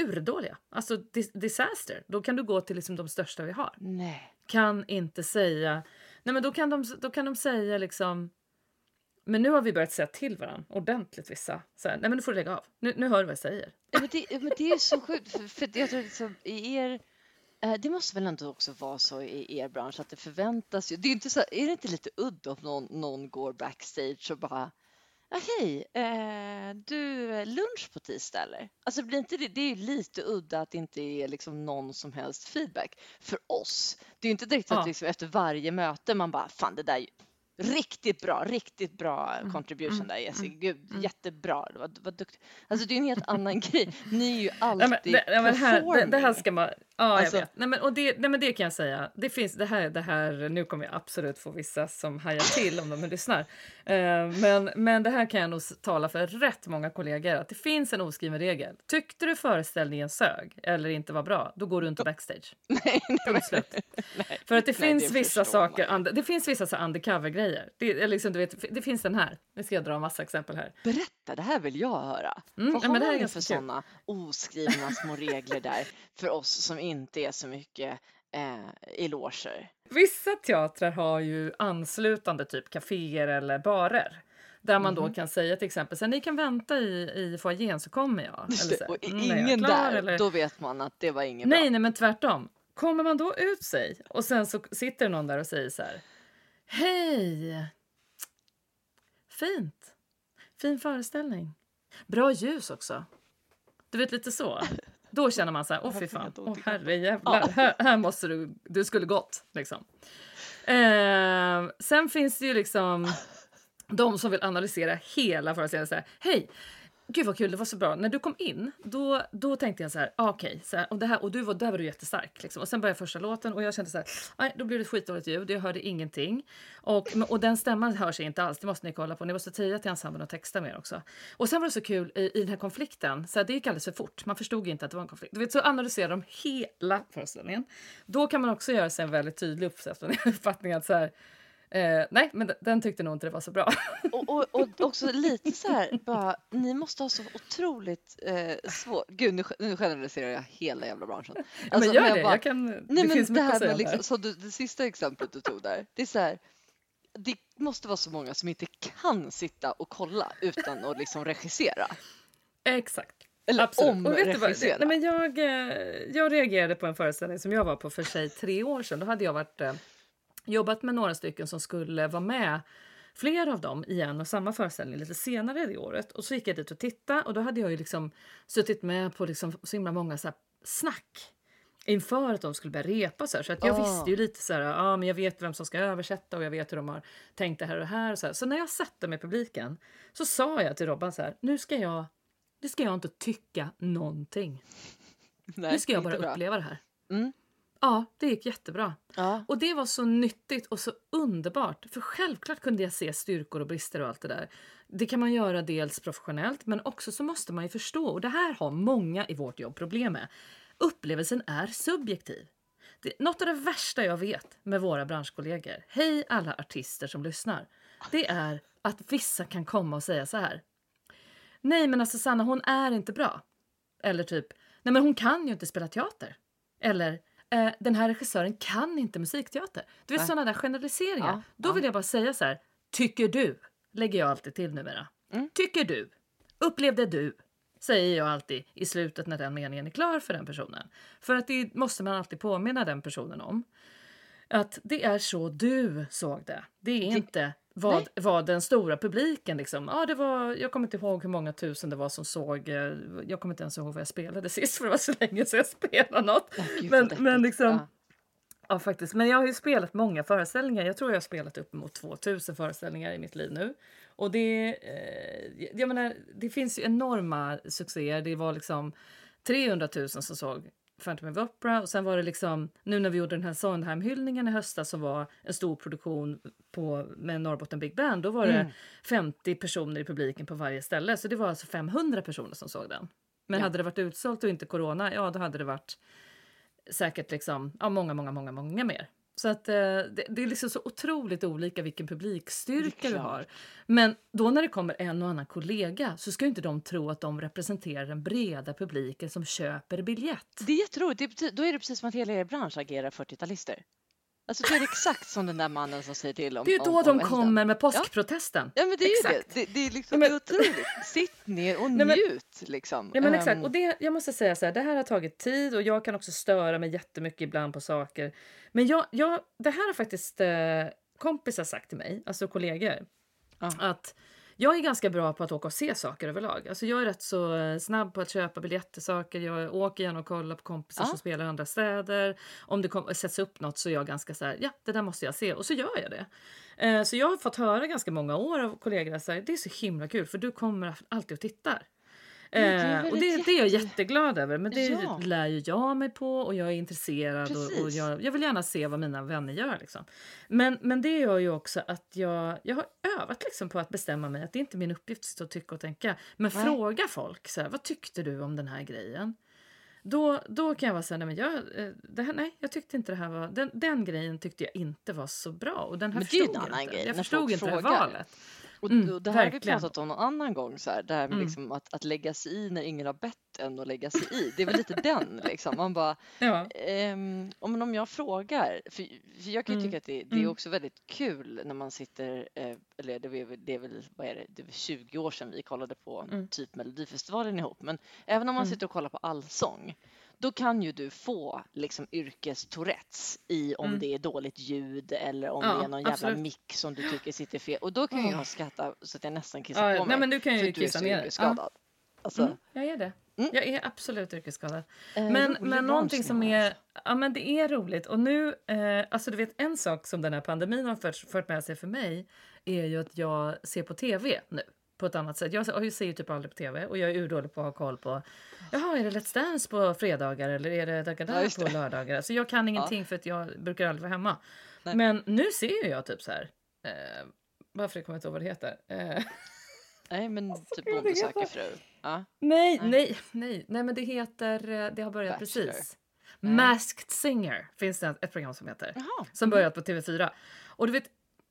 Urdåliga. Alltså dis- disaster. Då kan du gå till liksom de största vi har Nej. kan inte säga... Nej, men då kan de, då kan de säga liksom... Men nu har vi börjat säga till varandra ordentligt vissa. Så här, nej men nu får du lägga av. Nu, nu hör du vad jag säger. Ja, Men det, men det är så sjukt, för, för jag tror liksom i er... eh, Det måste väl ändå också vara så i er bransch att det förväntas ju. Det är, inte så, är det inte lite udda om någon, någon går backstage och bara ja, Hej, eh, du, eh, lunch på tisdag eller? Alltså blir inte det, det är ju lite udda att det inte är liksom någon som helst feedback. För oss, det är ju inte direkt att Ja. liksom efter varje möte man bara fan det där Riktigt bra, riktigt bra Mm, contribution där Jessica. Gud, jättebra. Det var duktigt. Alltså det är en helt annan *laughs* grej. Ni är ju alltid Nej, men, det, ja, men här, det, det här ska man... Ja, Alltså- jag vet. Nej, men, och det, nej, men det kan jag säga. Det finns det här, det här... Nu kommer jag absolut få vissa som hajar till om de lyssnar. Eh, men, men det här kan jag nog tala för rätt många kollegor. Att det finns en oskriven regel. Tyckte du föreställningen sög eller inte var bra, då går du inte backstage. *laughs* Nej, nej, Punkt slut. För att det Nej, finns det vissa saker, under, det finns vissa så undercover-grejer. Det, liksom, du vet, det finns den här. Nu ska jag dra en massa exempel här. Berätta, det här vill jag höra. Mm, Vad har men det här är för sådana oskrivna små regler där för oss som inte är så mycket eh, i loger? Vissa teatrar har ju anslutande typ kaféer eller barer. Där man Mhm. då kan säga till exempel här, ni kan vänta i, i foajén så kommer jag. Eller så här, Och "Mm, är jag ingen klar?" där, Eller, då vet man att det var inget nej, bra. nej, men tvärtom. Kommer man då ut sig och sen så sitter någon där och säger så här. Hej! Fint. Fin föreställning. Bra ljus också. Du vet lite så. Då känner man så här, åh fy fan, åh herre jävlar, här, här måste du, du skulle gått liksom. Eh, sen finns det ju liksom de som vill analysera hela föreställningen. Så här, Hej, gud vad kul, det var så bra. När du kom in, då, då tänkte jag så här, ah, okej, så här, och, det här, och du var, där var du jättestark. Liksom. Och sen började första låten och jag kände så här, nej, då blev det skitdåligt ljud, jag hörde ingenting. Och, och den stämman hörs inte alls, det måste ni kolla på. Ni måste tia till ensemblen och texta mer också. Och sen var det så kul i, i den här konflikten, så här, det gick alldeles för fort. Man förstod inte att det var en konflikt. Du vet, så analyserar de hela föreställningen. Då kan man också göra sig en väldigt tydlig uppfattning, uppfattning att så här, Eh, nej, men den, tyckte nog inte det var så bra. *laughs* Och, och, och också lite så här, bara, ni måste ha så otroligt eh, svårt... Gud, nu, nu generaliserar jag hela jävla branschen. Alltså, men gör jag det, bara- jag kan, Nej, det men finns det mycket här att säga med om liksom, så du, det sista exemplet du tog där, det är så här, det måste vara så många som inte kan sitta och kolla utan att liksom regissera. Exakt. Eller Absolut. Och vet du vad? omregissera. Nej, men jag, eh, jag reagerade på en föreställning som jag var på för sig tre år sedan. Då hade jag varit, eh, jobbat med några stycken som skulle vara med flera av dem i en och samma föreställning lite senare det året. Och så gick jag dit och tittade och då hade jag ju liksom suttit med på liksom så himla många så snack inför att de skulle börja repa. Så, här. så att jag Ah. visste ju lite så här, ja, men jag vet vem som ska översätta och jag vet hur de har tänkt det här och det här. Och så, här. så när jag satte med publiken så sa jag till Robban så här, nu ska jag, nu ska jag inte tycka någonting. Nej, nu ska jag bara uppleva det här. Mm. Ja, det gick jättebra. Ja. Och det var så nyttigt och så underbart. För självklart kunde jag se styrkor och brister och allt det där. Det kan man göra dels professionellt men också så måste man ju förstå, och det här har många i vårt jobb problem med. Upplevelsen är subjektiv. Det, något av det värsta jag vet med våra branschkollegor, hej alla artister som lyssnar, det är att vissa kan komma och säga så här. Nej men alltså Sanna hon är inte bra. Eller typ, nej men hon kan ju inte spela teater. Eller eh, den här regissören kan inte musikteater. Du vet sådana där generaliseringar. Ja, Då ja. vill jag bara säga så här, tycker du, lägger jag alltid till numera. Mm. Tycker du, upplevde du, säger jag alltid i slutet när den meningen är klar för den personen. För att det måste man alltid påminna den personen om. Att det är så du såg det. Det är inte vad, vad den stora publiken liksom. Ja, det var, jag kommer inte ihåg hur många tusen det var som såg. eh, Jag kommer inte ens ihåg vad jag spelade *laughs* sist för det var så länge sedan jag spelade något. Gud, Men- men liksom- Ja. Ja, faktiskt. Men jag har ju spelat många föreställningar. Jag tror jag har spelat uppemot 2000 föreställningar i mitt liv nu. Och det, eh, jag menar, det finns ju enorma succéer. Det var liksom 300 000 som såg Phantom of Opera och sen var det liksom nu när vi gjorde den här Sondheim-hyllningen i höstas som var en stor produktion på, med Norrbotten Big Band. Då var det Mm. 50 personer i publiken på varje ställe. Så det var alltså 500 personer som såg den. Men Ja. hade det varit utsålt och inte corona, ja då hade det varit säkert liksom, ja, många, många, många, många mer. Så att eh, det, det är liksom så otroligt olika vilken publikstyrka du har. Men då när det kommer en och annan kollega så ska ju inte de tro att de representerar den breda publiken som köper biljett. Det är jätteroligt. Det då är det precis som att hela er bransch agerar 40-talister. Alltså det är exakt som den där mannen som säger till om Det är då om, de om elden. kommer med påskprotesten. Ja men det är ju Exakt. det. det. Det är liksom Ja, det men- är otroligt. Sitt ner och Nej, men- njut liksom. Ja men Ehm, exakt. Och det, jag måste säga så här, det här har tagit tid och jag kan också störa mig jättemycket ibland på saker. Men jag, jag, det här har faktiskt eh, kompisar sagt till mig, alltså kollegor, Ja. att jag är ganska bra på att åka och se saker överlag. Alltså jag är rätt så eh, snabb på att köpa biljetter saker. Jag åker gärna och kollar på kompisar Ja. som spelar i andra städer. Om det kom, sätts upp något så är jag ganska så här, ja det där måste jag se och så gör jag det. Eh, så jag har fått höra ganska många år av kollegor att det är så himla kul för du kommer alltid och tittar. Det Eh, och det, ett det är jag jätte- jätteglad över. Men det Ja. lär ju jag mig på och jag är intresserad och, och Precis. jag, jag vill gärna se vad mina vänner gör. Liksom. Men, men det gör ju också att jag, jag har övat liksom på att bestämma mig att det är inte min uppgift att och tycka och tänka. Men Nej. fråga folk, så här, vad tyckte du om den här grejen? Då, då kan jag vara så här, nej, men jag, eh, det här, nej, jag tyckte inte det här var, den, den grejen tyckte jag inte var så bra. Och den här Men det är ju en annan grej, Jag förstod inte det frågar. valet. Och, Mm, och det här har vi verkligen. pratat om någon annan gång, så här, det här med Mm. liksom att, att lägga sig i när ingen har bett en att lägga sig i. Det är väl lite *laughs* den liksom. Man bara, Ja. ehm, om, om jag frågar, för, för jag kan ju Mm, tycka att det, det är mm. också väldigt kul när man sitter, eh, eller det är, det är väl, vad är det, det är väl 20 år sedan vi kollade på Mm. typ Melodifestivalen ihop, men även om man Mm. sitter och kollar på allsång då kan ju du få liksom yrkes-tourettes i om Mm. det är dåligt ljud eller om Ja, det är någon jävla absolut. mick som du tycker sitter fel. Och då kan Åh. jag skratta så att jag nästan kissar Ja, på nej, mig. men du kan ju kissa så ner dig. Ja. Alltså, Mm, jag är det. Mm. Jag är absolut yrkesskadad. eh, Men, men någonting som är, ja men det är roligt och nu, eh, alltså du vet en sak som den här pandemin har fört, fört med sig för mig är ju att jag ser på tv nu på ett annat sätt. Jag, jag ser ju typ aldrig på tv och jag är urdålig på att ha koll på, jaha är det Let's Dance på fredagar eller är det Ja, Dagadar just på lördagar? Så jag kan ingenting för att jag brukar aldrig vara hemma. Nej. Men nu ser ju jag typ så här, eh, varför kommer jag inte ihåg vad det heter? Eh, *laughs* Nej, men typ vad det Bonde söker fru. Ja. Nej, Nej. nej, nej, nej, men det heter, eh, det har börjat Bachelor. precis. Nej. Masked Singer finns det ett program som heter. Jaha. Som börjat på TV4. Och du vet,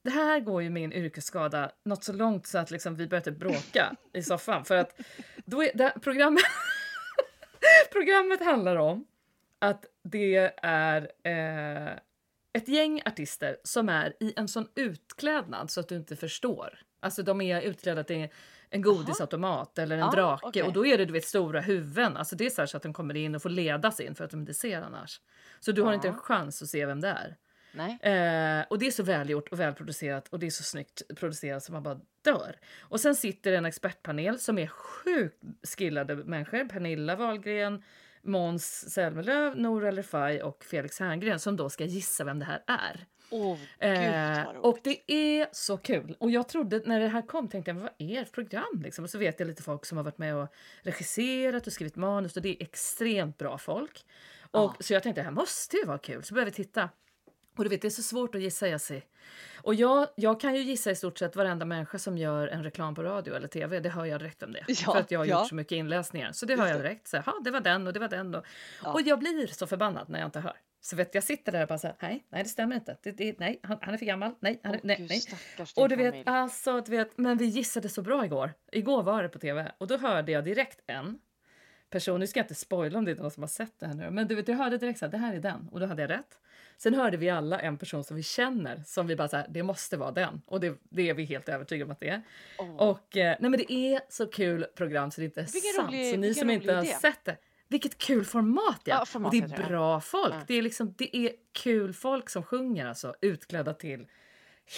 det här går ju min yrkesskada något så långt så att liksom vi börjar typ bråka i soffan. För att då är det programmet, *laughs* programmet handlar om att det är eh, ett gäng artister som är i en sån utklädnad så att du inte förstår. Alltså de är utklädda till en godisautomat eller en Ah, drake okej. och då är det du vet stora huvuden. Alltså det är så, så att de kommer in och får ledas in för att de inte ser annars. Så du har inte en chans att se vem det är. Eh, och det är så välgjort och välproducerat och det är så snyggt producerat så man bara dör. Och sen sitter en expertpanel som är sjukt skillade människor. Pernilla Wahlgren, Måns Zelmerlöw, Nour El Refai och Felix Herngren som då ska gissa vem det här är. Åh, Eh, och det är så kul. Och jag trodde när det här kom tänkte jag, vad är för program? Liksom. Och så vet jag lite folk som har varit med och regisserat och skrivit manus och det är extremt bra folk. Och, Ja. Så jag tänkte, det här måste ju vara kul. Så började vi titta. Och du vet, det är så svårt att gissa Jessie. Och jag, jag kan ju gissa i stort sett varenda människa som gör en reklam på radio eller tv. Det hör jag direkt om det. Ja, för att jag har ja. gjort så mycket inläsningar. Så det hör jag direkt. Så, här, "Ha, det var den och det var den. Och, Ja. och jag blir så förbannad när jag inte hör. Så vet jag sitter där och bara så här, nej, nej det stämmer inte. Det, det, nej, han, han är för gammal. Nej, han Åh, nej, gud, nej. Och du vet, familj. alltså, du vet, men vi gissade så bra igår. Igår var det på tv och då hörde jag direkt en person, nu ska jag inte spoila om det är någon som har sett det här nu, men du vet, jag hörde direkt att det här är den och då hade jag rätt. Sen hörde vi alla en person som vi känner som vi bara så här, det måste vara den och det, det är vi helt övertygade om att det är. Åh. Och eh, nej men det är så kul program så det är inte Vilken sant. rolig- så ni som inte har idé. sett det, vilket kul format ja! Ja, format och det är bra folk. Ja. Det är liksom, det är kul folk som sjunger alltså utklädda till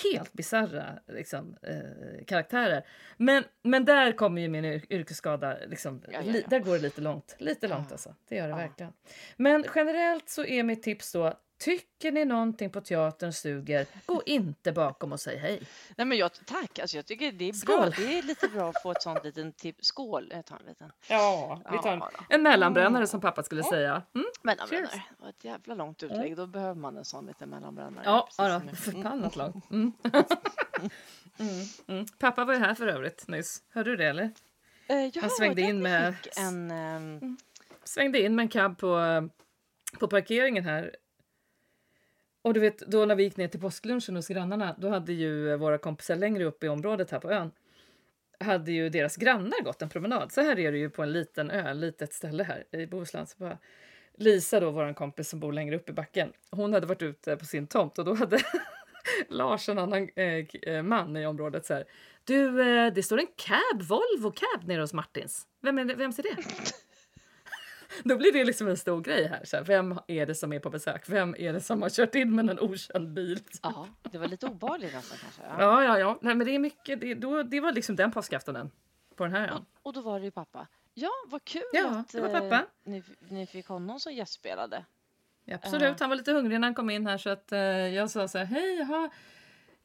helt bisarra liksom, eh, karaktärer. Men, men där kommer ju min yr- yrkesskada, liksom, Ja, ja, ja. där går det lite långt. Lite långt alltså, det gör det verkligen. Men generellt så är mitt tips då, tycker ni någonting på teatern suger, gå inte bakom och säg hej. Nej, men jag, tack, alltså, jag tycker det är Skål. bra. Det är lite bra att få ett sånt liten tips. Skål, jag tar en liten. Ja, vi tar en, Ja, en mellanbrännare som pappa skulle säga. Mm. Mellanbrännare. Cheers. Det var ett jävla långt utlägg. Då behöver man en sån liten mellanbrännare. Ja, ja förbannat långt. Mm. *laughs* mm, mm. Pappa var ju här för övrigt nyss. Hörde du det eller? Eh, jaha, Han svängde in med- en, ehm, Svängde in med en cab på, på parkeringen här. Och du vet, då när vi gick ner till påsklunchen hos grannarna, då hade ju våra kompisar längre upp i området här på ön, hade ju deras grannar gått en promenad. Så här är det ju på en liten ö, litet ställe här i Bohuslän. Så bara, Lisa då, vår kompis som bor längre upp i backen, hon hade varit ute på sin tomt och då hade *laughs* Lars, en annan eh, eh, man i området, så här. Du, eh, det står en cab, Volvo cab nere hos Martins. Vem är det, vems är det? Då blir det liksom en stor grej här. Så här, Vem är det som är på besök? Vem är det som har kört in med en okänd bil? ja, det var lite obehagligt nästan kanske. Ja. Ja, ja, ja. Nej, men det är mycket. Det, då, det var liksom den påskaftonen på den här ön. Och då var det ju pappa. Ja, vad kul Ja, att det var eh, pappa. ni, ni fick honom som gästspelade. Ja, absolut, han var lite hungrig när han kom in här så att eh, jag sa så här, hej, jaha,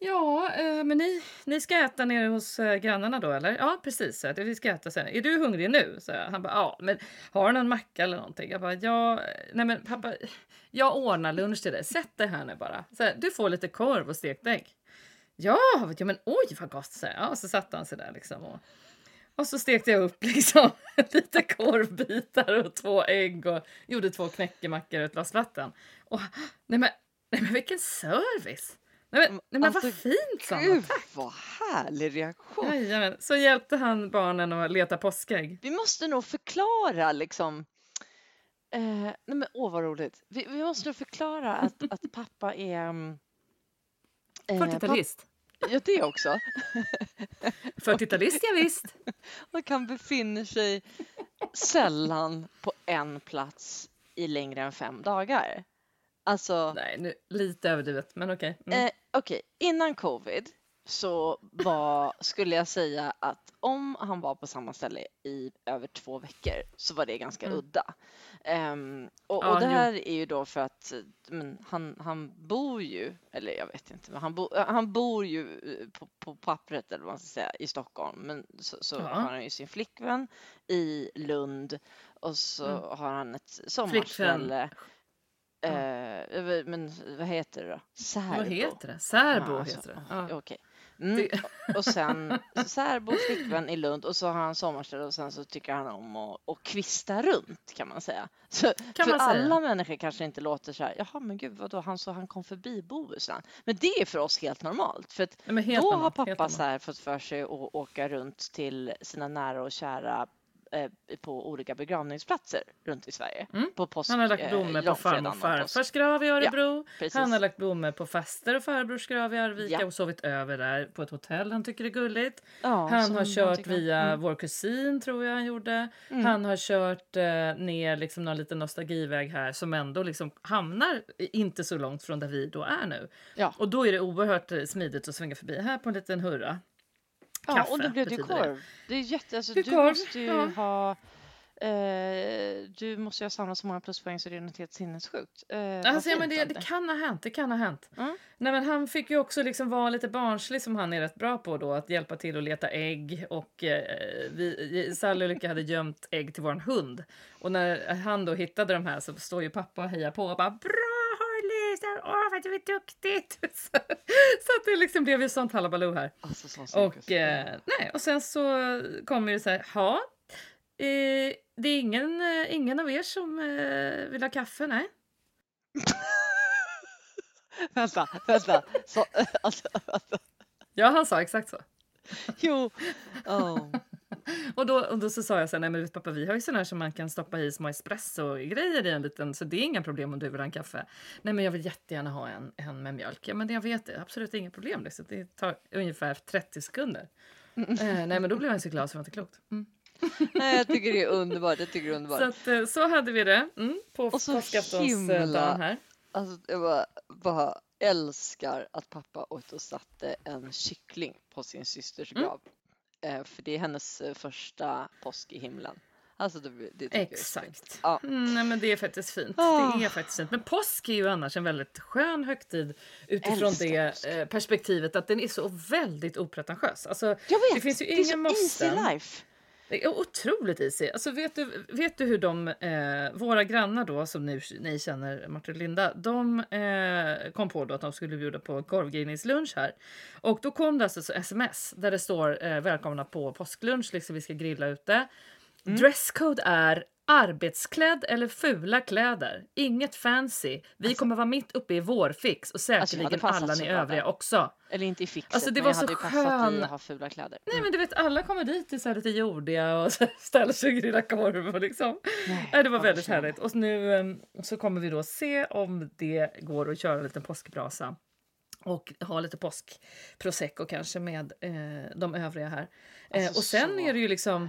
ja, eh, men ni, ni ska äta nere hos eh, grannarna då eller? Ja, precis, så vi ska äta sen. Är du hungrig nu? Så han bara, ja, men har du någon macka eller någonting? Jag bara, ja, eh, nej men pappa, jag ordnar lunch till dig, sätt dig här nu bara. Så här, du får lite korv och stekt ägg. Ja, ja men oj vad gott, så, här. ja, så satte han sig där liksom. Och, och så stekte jag upp *laughs* liksom lite korvbitar och två ägg och gjorde två knäckemackor och ett glas vatten. Och nej men, nej men vilken service! Nej men, nej, men vad fint sa han. Gud, vad härlig reaktion. Jajamän. Så hjälpte han barnen att leta påskägg. Vi måste nog förklara liksom. Eh, nej men åh vad roligt. Vi, vi måste nog förklara att, *laughs* att pappa är... mm, eh, 40-talist. papp- Ja, det också. *laughs* 40-talist, ja, visst. *laughs* Och han befinner sig sällan på en plats i längre än fem dagar. Alltså, Nej, nu, lite överdrivet, men okej. Mm. eh, okej, innan covid så var, skulle jag säga att om han var på samma ställe i över två veckor så var det ganska Mm. udda. Ehm, och, Ja, och det jo. här är ju då för att men, han, han bor ju, eller jag vet inte, men han, bo, eh, han bor ju eh, på, på pappret eller vad man ska säga i Stockholm. Men så, så Ja. har han ju sin flickvän i Lund och så Mm. har han ett sommarställe. Ja. Eh, men vad heter det då? Särbo. Vad heter det? Särbo Ja, alltså, heter det. ja. Okej. Mm. *laughs* Och sen särbo, flickvän i Lund och så har han sommarställe och sen så tycker han om att, att kvista runt kan man säga. Så, Kan för man säga. alla människor kanske inte låter så här, jaha men gud vadå, han, så han kom förbi Bohuslän. Men det är för oss helt normalt. För att Nej, då har normalt, helt pappa så här fått för sig att åka runt till sina nära och kära på olika begravningsplatser runt i Sverige. Mm. På påsk, Han har lagt eh, blommor på långfredagen farmor och farfars grav i Örebro. precis. han har lagt blommor på faster och farbrors grav i Arvika Ja. och sovit över där på ett hotell han tycker är gulligt. Ja, han har kört tycker- via Mm. vår kusin tror jag han gjorde. Mm. Han har kört eh, ner liksom någon liten nostalgiväg här som ändå liksom hamnar inte så långt från där vi då är nu. Ja. Och då är det oerhört eh, smidigt att svänga förbi här på en liten hurra. Ja, Kaffe och då blev det ju betyder det. korv. Det är jätte, alltså, du korv, måste ju ja. ha eh, du måste ju ha samlat så många pluspoäng så det är något helt sinnessjukt. Eh, Alltså, ja, men det, det kan ha hänt. Det kan ha hänt. Mm. Nej, men han fick ju också liksom vara lite barnslig som han är rätt bra på då. Att hjälpa till att leta ägg. Och eh, vi, Sally och Lycka hade gömt ägg till våran hund. Och när han då hittade de här så står ju pappa och hejar på och bara! Så här, Åh vad du är duktigt! *laughs* Så, så att det liksom blev ju sånt halabaloo här. Alltså, cirkus. Och, eh, nej, och sen så kommer det så här, ja, eh, det är ingen, eh, ingen av er som eh, vill ha kaffe, nej. *laughs* vänta, vänta. Så, *laughs* alltså, alltså, Ja, han sa exakt så. jo. Oh. *laughs* Och då, och då så sa jag så här, nej men vet pappa vi har ju sån här som man kan stoppa i små espresso-grejer i en liten, så det är inga problem om du vill ha en kaffe. Nej men jag vill jättegärna ha en, en med mjölk. Ja men det, jag vet det, absolut inga problem. Liksom. Det tar ungefär 30 sekunder. Eh, nej men då blev han så glad så det var inte klokt. Mm. *laughs* Nej, jag tycker det är underbart. Jag tycker underbart. Så, att, eh, så hade vi det mm, på påskaftonsdagen himla- här. Alltså, jag bara, bara älskar att pappa åkte och satte en kyckling på sin systers Mm. grav. Eh, för det är hennes eh, första påsk i himlen. Alltså det, det. Exakt. Ja. Mm, nej, men det är faktiskt fint. Ah. Det är faktiskt fint. Men påsk är ju annars en väldigt skön högtid utifrån Älskar det eh, perspektivet att den är så väldigt opretentiös. Alltså, Jag vet! det finns ju det så måsten. easy life. Det är otroligt easy. Alltså, vet, du, vet du hur de, eh, våra grannar då, som nu, ni känner, Martin och Linda, de eh, kom på då att de skulle bjuda på korvgrillningslunch här. Och då kom det alltså så sms där det står eh, välkomna på påsklunch, liksom vi ska grilla ute. Mm. Dresscode är arbetsklädd eller fula kläder. Inget fancy. Vi kommer vara mitt uppe i vårfix och Alltså, säkerligen passat alla ni övriga också. Eller inte i fixet, Alltså, det men var jag så hade ju passat i skön- att ha fula kläder. Nej men du vet alla kommer dit i så här lite jordiga och ställer sig och grillar korv och liksom. Nej, det var väldigt förtjänar. härligt. Och nu em, så kommer vi då se om det går att köra en liten påskbrasa och ha lite påskprosecco kanske med eh, de övriga här. Eh, Alltså, och sen är det ju liksom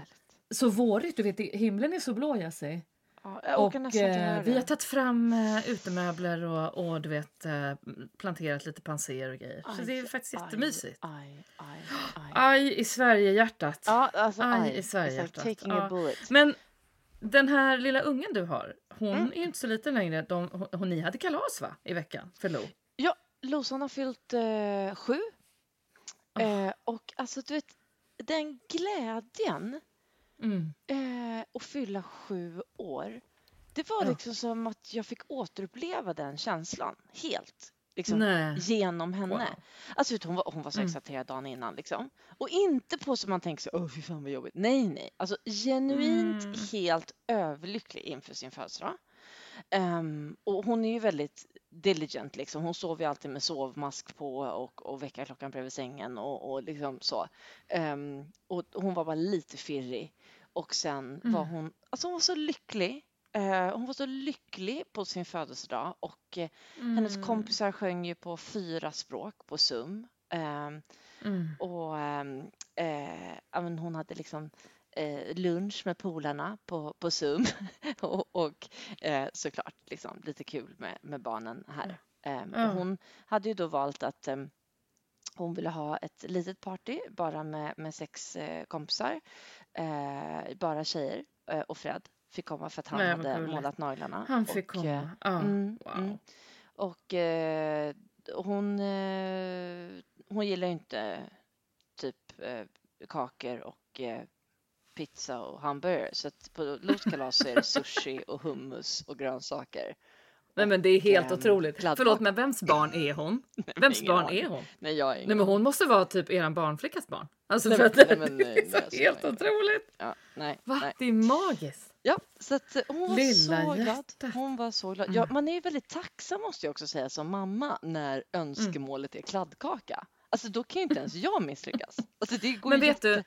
så vårigt, du vet himlen är så blå Jassi. Ja, jag Och eh, vi har tagit fram eh, utemöbler och, och du vet eh, planterat lite panser och grejer. Så Aj, det är faktiskt aj, jättemysigt. Aj, aj, aj. Aj i Sverige-hjärtat. Ja, alltså Aj, i Sverige It's like Ja. Men den här lilla ungen du har, hon Mm. är ju inte så liten längre. De, hon, hon, ni hade kalas va? I veckan för Lo. Ja, Losan har fyllt eh, sju. Eh, och alltså du vet, den glädjen Mm. eh, att fylla sju år. Det var Ja. liksom som att jag fick återuppleva den känslan helt. Liksom, Nej. genom henne. Wow. Alltså hon, var, hon var så Mm. exalterad dagen innan. Liksom. Och inte på som man tänker sig, åh fy fan vad jobbigt. Nej, nej. Alltså genuint Mm. helt överlycklig inför sin födelsedag. Ehm, och hon är ju väldigt diligent liksom. Hon sover ju alltid med sovmask på och, och väckarklockan bredvid sängen och, och liksom så. Ehm, och hon var bara lite firrig. Och sen var Mm. hon, alltså hon var så lycklig. Eh, hon var så lycklig på sin födelsedag och eh, hennes Mm. kompisar sjöng ju på fyra språk på Zoom. Ehm, Mm. och ehm, eh, hon hade liksom lunch med polarna på, på Zoom *laughs* och, och såklart liksom, lite kul med, med barnen här. Ehm, Ja. och hon hade ju då valt att ehm, hon ville ha ett litet party bara med, med sex eh, kompisar, eh, bara tjejer eh, och Fred fick komma för att han Nej, hade målat naglarna. Han fick och, eh, komma. Ja, mm, wow. mm. Och eh, hon, eh, hon gillar inte typ kakor och pizza och hamburgare. Så att på kalas så är det *laughs* sushi och hummus och grönsaker. Nej men det är helt ehm, otroligt. kladdkaka. Förlåt men vems barn är hon? *laughs* Vems ingen barn aning. är hon? Nej, jag Nej ingen men hon måste vara typ eran barnflickas barn. Alltså Nej, för att nej, men, *laughs* det nej, är så nej, helt otroligt. Ja, nej, Va? nej. Det är magiskt. Ja, så att eh, hon var Lilla så glad. hjärtat. Hon var så glad. Mm. Ja, man är ju väldigt tacksam måste jag också säga som mamma när önskemålet är kladdkaka. Alltså då kan ju inte ens jag misslyckas. Alltså det går Men vet du, jätte...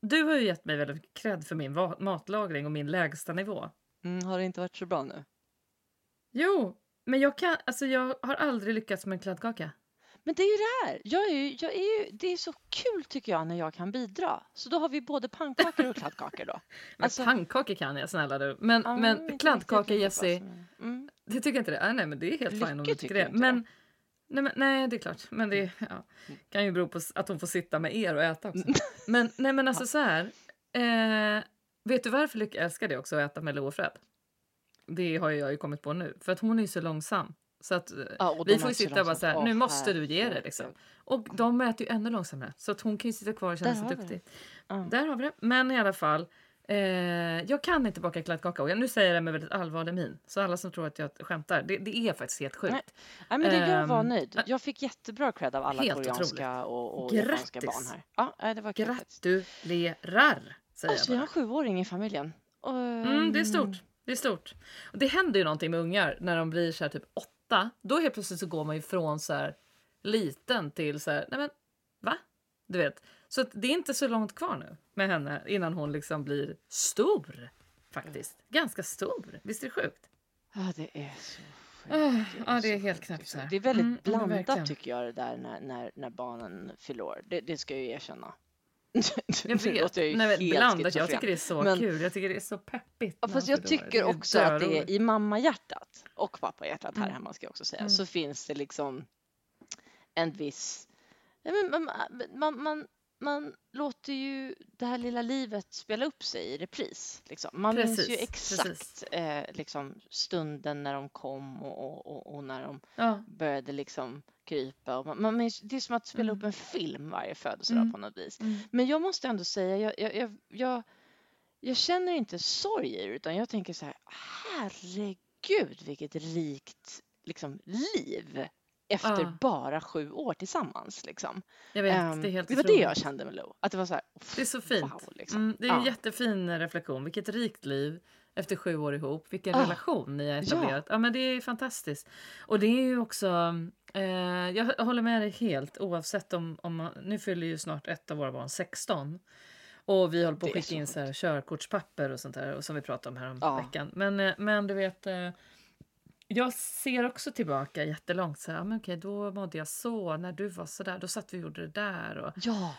du har ju gett mig väldigt cred för min matlagring och min lägsta nivå. Mm, har det inte varit så bra nu? Jo, men jag kan, alltså jag har aldrig lyckats med en kladdkaka. Men det är ju det här. Jag är ju, jag är ju, det är så kul tycker jag när jag kan bidra. Så då har vi både pannkakor och kladdkakor då. *laughs* Men Alltså- pannkakor kan jag, snälla du. Men, Ja, men inte kladdkaka, Jessie, Mm. det tycker jag inte det. Ah, nej, men det är helt fine om du tycker det. Men, nej, men, nej, det är klart. Men det ja, kan ju bero på att hon får sitta med er och äta också. Men, nej, men *laughs* alltså så här. Eh, Vet du varför Lycka älskar det också, att äta med Lo och Fred? Det har jag ju kommit på nu. För att hon är ju så långsam. Så att eh, Ja, och vi får ju sitta och bara så här, nu måste du ge det liksom. Och de äter ju ännu långsammare. Så att hon kan ju sitta kvar och känna Där sig duktig. Ja. Där har vi det. Men i alla fall. Eh, jag kan inte baka kladdkaka och jag, nu säger jag det med väldigt allvarlig min. Så alla som tror att jag skämtar, det, det är faktiskt helt sjukt. Nej, Nej, men det, jag var Ehm, nöjd. Jag fick jättebra cred av alla koreanska och, och Grattis. japanska barn här. Ja, det var. Gratulerar! Säger Alltså, jag vi bara. har en sjuåring i familjen. Och, Mm, det är stort. Det är stort. Och det händer ju någonting med ungar när de blir så här typ åtta. Då helt plötsligt så går man ju från så här liten till så här, nej men va? Du vet. Så det är inte så långt kvar nu med henne innan hon liksom blir stor. Faktiskt. Ganska stor. Visst är det sjukt? Ja, det är så sjukt. Ah, ja, det är helt knäppt så här. Det är väldigt Mm, blandat tycker jag det där när, när, när barnen fyller år. Det, det ska jag ju erkänna. Jag *laughs* vet. jag Nej, helt blandat. Jag tycker det är så Men- kul. Jag tycker det är så peppigt. Ja, fast jag tycker också att det är i mammahjärtat och pappahjärtat här Mm. hemma ska jag också säga, Mm. så finns det liksom en viss... Man, man, man, man låter ju det här lilla livet spela upp sig i repris. Liksom. Man minns ju Precis, exakt precis. eh, liksom stunden när de kom och, och, och, och när de Ja, började liksom krypa. Och man, man minns, det är som att spela Mm. upp en film varje födelsedag Mm. på något vis. mm. Men jag måste ändå säga, jag, jag, jag, jag, jag känner inte sorg i det, utan jag tänker så här, herregud vilket rikt liksom, liv efter Ja. bara sju år tillsammans. Liksom. jag vet. Ehm, det är helt det var det jag kände med Lo, att det var så här, Det är så fint. wow. Liksom. Mm, det är en Ja. jättefin reflektion. Vilket rikt liv efter sju år ihop. Vilken Ah, relation ni har etablerat. Ja. men det är fantastiskt. Och det är ju också... Eh, jag håller med dig helt oavsett om... om man, nu fyller ju snart ett av våra barn 16. Och vi håller på att skicka in så här körkortspapper och sånt där och som vi pratade om här om Ja. veckan. Men, eh, men du vet... Jag ser också tillbaka jättelångt. Så här, men okej, då mådde jag så. När du var så där, då satt vi och gjorde det där. Och, Ja,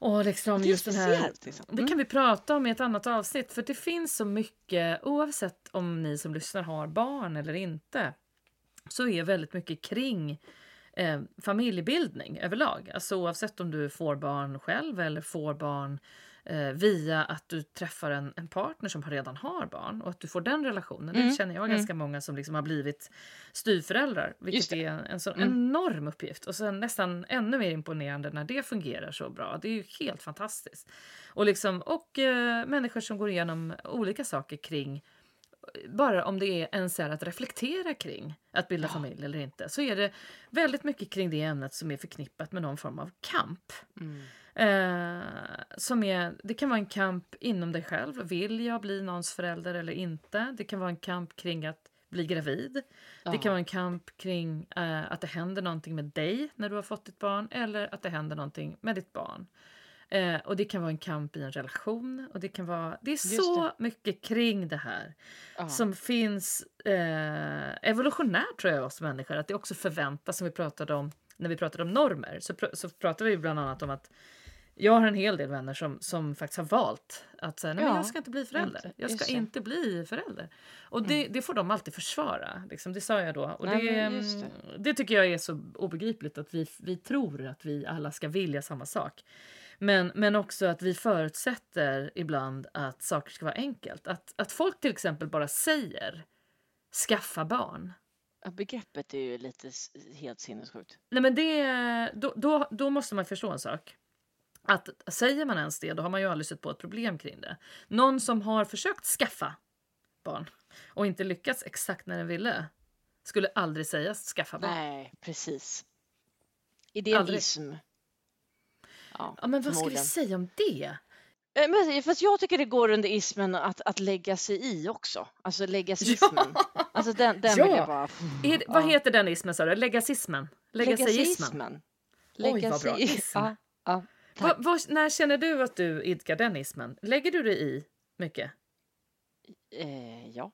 och liksom det just den här. Liksom. det kan vi prata om i ett annat avsnitt, för det finns så mycket, oavsett om ni som lyssnar har barn eller inte, så är väldigt mycket kring eh, familjebildning överlag. Alltså oavsett om du får barn själv eller får barn via att du träffar en, en partner som redan har barn och att du får den relationen. Mm, Det känner jag mm. ganska många som liksom har blivit styvföräldrar, vilket är en, en sån Mm. enorm uppgift. Och sen nästan ännu mer imponerande när det fungerar så bra. Det är ju helt fantastiskt. Och, liksom, och eh, människor som går igenom olika saker kring bara om det är en så här att reflektera kring att bilda Ja. familj eller inte så är det väldigt mycket kring det ämnet som är förknippat med någon form av kamp. Mm. Eh, som är, det kan vara en kamp inom dig själv. Vill jag bli någons förälder eller inte? Det kan vara en kamp kring att bli gravid. Det Ja. kan vara en kamp kring eh, att det händer någonting med dig när du har fått ditt barn eller att det händer någonting med ditt barn. Eh, och det kan vara en kamp i en relation. Och det, kan vara, det är Just så mycket kring det här Ja. som finns eh, evolutionärt tror jag oss människor. Att det också förväntas, som vi pratade om när vi pratade om normer, så, pr- så pratade vi bland annat om att jag har en hel del vänner som, som faktiskt har valt att säga nej, men Ja, jag ska inte bli förälder. Jag ska det. inte bli förälder. Och det, det får de alltid försvara. Liksom, det sa jag då. Och Nej, det, just det. mm, det tycker jag är så obegripligt att vi, vi tror att vi alla ska vilja samma sak. Men, men också att vi förutsätter ibland att saker ska vara enkelt. Att, att folk till exempel bara säger skaffa barn. Ja, begreppet är ju lite helt sinnessjukt. Nej, men det, då, då, då måste man förstå en sak. Att säger man ens det, då har man ju aldrig sett på ett problem kring det. Någon som har försökt skaffa barn och inte lyckats exakt när den ville skulle aldrig säga skaffa barn. Nej, precis. Idealism. Ja, Ja, men vad ska vi säga om det? Eh, Men, fast jag tycker det går under ismen att, att lägga sig i också. Alltså legasismen. Alltså den, den Ja. vill jag bara... Är det, Vad Ja. heter den ismen sa du? Legasismen. Oj, vad bra. Legasi- Ism. Ja, ja, Va, vad- när känner du att du idkar den ismen? Lägger du dig i mycket? Eh, ja.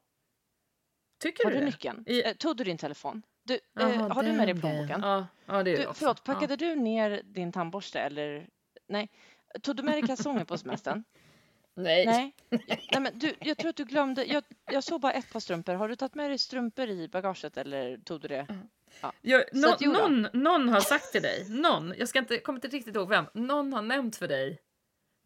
Tycker Har du du det? nyckeln? I- Eh, tog du din telefon? Du, eh, Jaha, har du med dig plånboken? Ja, ja, det är Du, förlåt, Ja. packade du ner din tandborste eller? Nej. Tog du med dig kalsonger på semestern? *laughs* Nej. Nej. Nej men du, jag tror att du glömde. Jag, jag såg bara ett par strumpor. Har du tagit med dig strumpor i bagaget eller tog du det? Jag, Så nå- att, jo då. någon, någon har sagt till dig, någon, jag ska inte, kommer inte riktigt ihåg vem, någon har nämnt för dig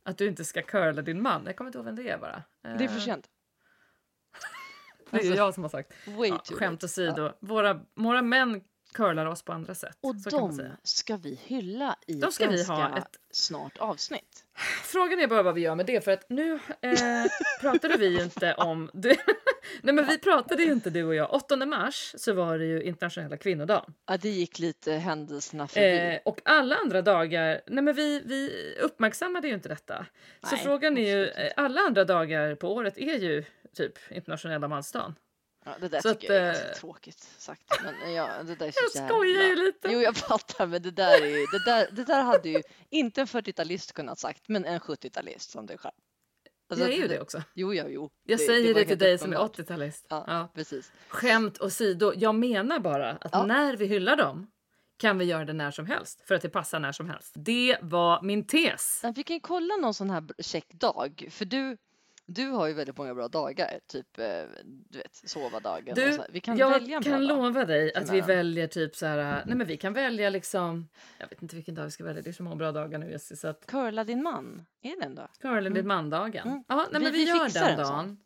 Att du inte ska curla din man. Jag kommer inte ihåg vem det är bara. Det är för Eh, sent. *laughs* Det är Alltså, jag som har sagt. Way Ja, skämt åsido. Våra, våra män curlar oss på andra sätt. Och så de ska vi hylla i De ska vi ha ett- snart avsnitt. Frågan är bara vad vi gör med det för att nu eh, pratade vi ju inte om... *laughs* Du, nej men vi pratade ju inte du och jag. 8 mars så var det ju internationella kvinnodagen. Ja, det gick lite händelserna förbi. Eh, och alla andra dagar, nej men vi, vi uppmärksammade ju inte detta. Så Nej, frågan är ju, eh, alla andra dagar på året är ju typ internationella mansdagen. Ja, det där så tycker jag är att, eh, tråkigt sagt. Men ja, det där *laughs* är så Jag skojar ju jävla... lite. Jo, jag fattar, men det där, är ju, det, där, det där hade ju inte en 40-talist kunnat sagt, men en 70-talist som dig själv. Alltså, jag är ju det också. Jo, ja, jo. Jag säger det, var till dig som är uppenbart. 80-talist. Ja, Ja. precis. Skämt åsido, jag menar bara att Ja. när vi hyllar dem kan vi göra det när som helst för att det passar när som helst. Det var min tes. Men vi kan kolla någon sån här br- check dag, för du, du har ju väldigt många bra dagar, typ eh, du vet, sova-dagen. och Du, så här. Vi kan jag välja kan lova dig att vi väljer typ så här. Nej, men vi kan välja liksom. Jag vet inte vilken dag vi ska välja. Det är så många bra dagar nu Jessie, så att Curla din man, är det en dag? Caroline din man-dagen. Mm. Ja, nej, Vi- men vi, vi gör fixar den dagen.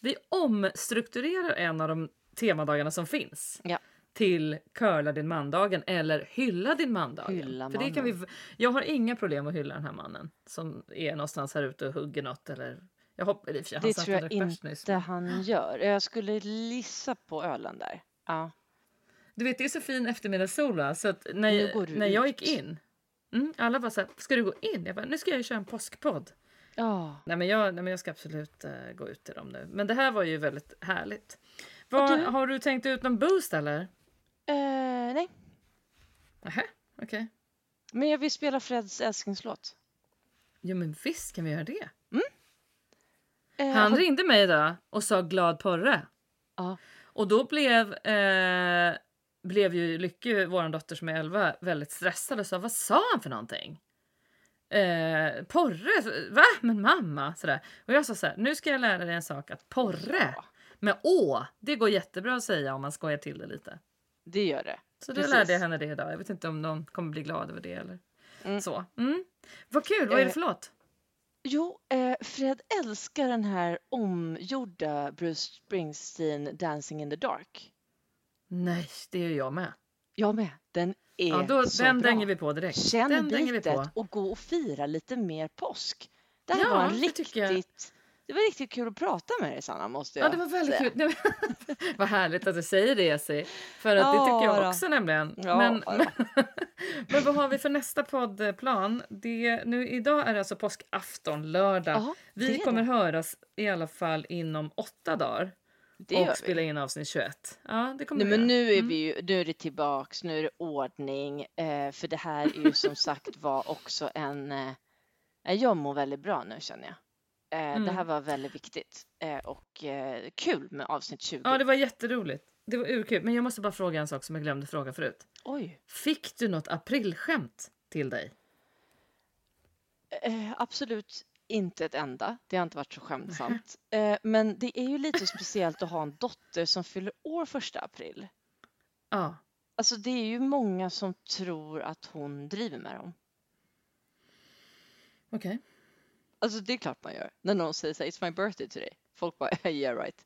Vi omstrukturerar en av de temadagarna som finns. Ja. till curla din man-dagen eller hylla din man-dagen. Hylla För det kan vi, jag har inga problem att hylla den här mannen som är någonstans här ute och hugger något eller jag sig, han Det tror jag inte han gör. Jag skulle lissa på ölen där. Ja. Du vet det är så fin eftermiddagssol va? så att när, när jag gick in mm, alla bara så här, ska du gå in? Jag bara, nu ska jag köra en påskpodd. Ja. Nej men jag, nej, men jag ska absolut eh, gå ut till dem nu. Men det här var ju väldigt härligt. Vad, du- Har du tänkt ut någon boost eller? Eh, nej, Nähä, okej. men jag vill spela Freds älsklingslåt. Jo men visst kan vi göra det. Eh, Han ringde mig idag och sa glad porre. Ja. Och då blev, eh, blev ju Lykke, vår dotter som är 11, väldigt stressad och sa vad sa han för någonting? Eh, porre? Va? Men mamma? Sådär. Och jag sa så här, nu ska jag lära dig en sak att porre Ja, med å, det går jättebra att säga om man skojar till det lite. det gör det. Så då Precis. lärde jag henne det idag. Jag vet inte om någon kommer bli glad över det eller Mm. så. Mm. Vad kul, vad är det Eh, för låt? Jo, eh, Fred älskar den här omgjorda Bruce Springsteen Dancing in the Dark. Nej, det är ju jag med. Jag med. Den är Ja, då, så den bra. dänger vi på direkt. Känn den bitet på. och gå och fira lite mer påsk. Det här Ja, var en riktigt... Det var riktigt kul att prata med dig Sanna, måste jag Ja, det var väldigt säga. kul. *laughs* Vad härligt att du säger det, Essie. För att det Ja, tycker jag då. också nämligen. Ja, men, men, *laughs* men vad har vi för nästa poddplan? Det, nu, idag är det alltså påskafton, lördag. Det vi kommer det. höras i alla fall inom åtta dagar. Det och spela in avsnitt 21. Ja, det kommer Nej, men nu är Mm. vi ju, nu är det tillbaks, nu är det ordning, eh, för det här är ju som *laughs* sagt var också en, eh, jag mår väldigt bra nu känner jag. Eh, Det här Mm. var väldigt viktigt eh, och eh, kul med avsnitt 20. Ja, det var jätteroligt. Det var urkul. Men jag måste bara fråga en sak som jag glömde fråga förut. Oj, Fick du något aprilskämt till dig? eh, absolut inte ett enda. Det har inte varit så skämtsamt. *laughs* Eh, men det är ju lite speciellt att ha en dotter som fyller år första april. Ja. Alltså det är ju många som tror att hon driver med dem. Okej. Alltså det är klart man gör. När någon säger så här, it's my birthday today. Folk bara, *laughs* yeah right.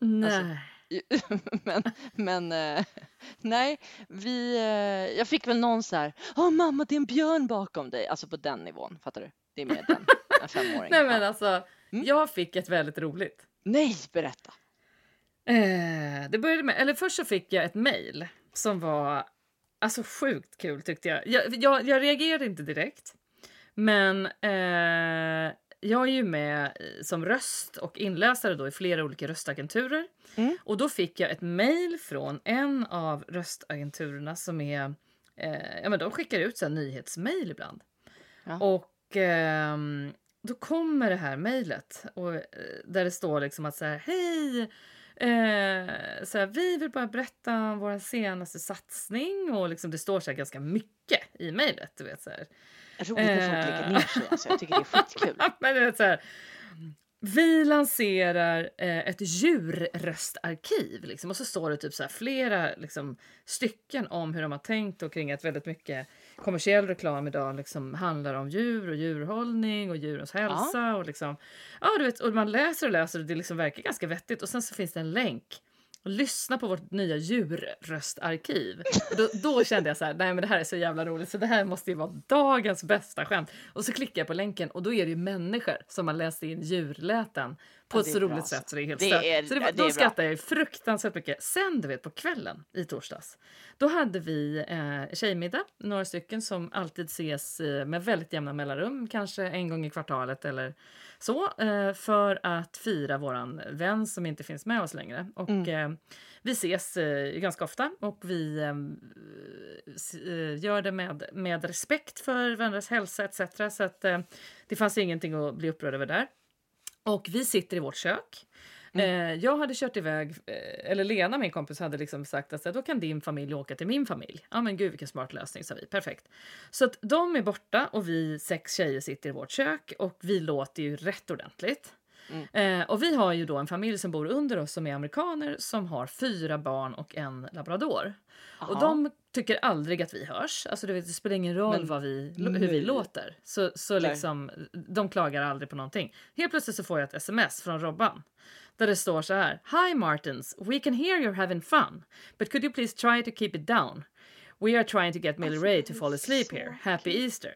Nej. Alltså, *laughs* men men eh, *laughs* nej, vi, eh, jag fick väl någon så här, åh mamma det är en björn bakom dig. Alltså på den nivån, fattar du? Det är mer den, en femåring. Nej men alltså, Mm. jag fick ett väldigt roligt. Nej, berätta. Eh, det började med, eller först så fick jag ett mejl som var alltså sjukt kul tyckte jag. Jag, jag, jag reagerade inte direkt. Men eh, jag är ju med i- som röst och inläsare då i flera olika röstagenturer. Mm. Och då fick jag ett mejl från en av röstagenturerna som är, eh, ja men de skickar ut så här nyhetsmejl ibland. Ja. Och ehm, då kommer det här mejlet eh, där det står liksom att så här, hej! Eh, så här, vi vill bara berätta om vår senaste satsning och liksom det står så här ganska mycket i mejlet. Roligt när folk lägger ner sig. Alltså. Jag tycker det är *laughs* skitkul. Men det är så här, vi lanserar eh, ett djurröstarkiv. Liksom, och så står det typ så här, flera liksom, stycken om hur de har tänkt och kring att väldigt mycket kommersiell reklam idag liksom handlar om djur och djurhållning och djurens hälsa. Och, liksom, ja, du vet, och man läser och läser och det liksom verkar ganska vettigt. Och sen så finns det en länk och lyssna på vårt nya djurröstarkiv. Då, då, kände jag så här, nej men det här är så jävla roligt så det här måste ju vara dagens bästa skämt. Och så klickar jag på länken och då är det ju människor som har läst in djurläten på ja, ett så roligt bra. sätt så det är helt det är, Så det, det då skrattar jag fruktansvärt mycket. Sen du vet på kvällen i torsdags, då hade vi eh, tjejmiddag, några stycken som alltid ses eh, med väldigt jämna mellanrum, kanske en gång i kvartalet eller så, eh, för att fira våran vän som inte finns med oss längre. Och mm. eh, vi ses eh, ganska ofta och vi eh, gör det med, med respekt för varandras hälsa etc. Så att det fanns ingenting att bli upprörd över där. Och vi sitter i vårt kök. Mm. Eh, jag hade kört iväg, eh, eller Lena min kompis hade liksom sagt att då kan din familj åka till min familj. Ja men gud vilken smart lösning sa vi, perfekt. Så att de är borta och vi sex tjejer sitter i vårt kök och vi låter ju rätt ordentligt. Mm. Eh, och vi har ju då en familj som bor under oss som är amerikaner som har fyra barn och en labrador. Aha. Och de tycker aldrig att vi hörs. Alltså det, spelar ingen roll Men, vi, hur vi låter. Så, så liksom, de klagar aldrig på någonting. Helt plötsligt så får jag ett sms från Robban där det står så här. Hi Martins, we can hear you're having fun, but could you please try to keep it down? We are trying to get Millie Ray to fall asleep here. Happy Easter.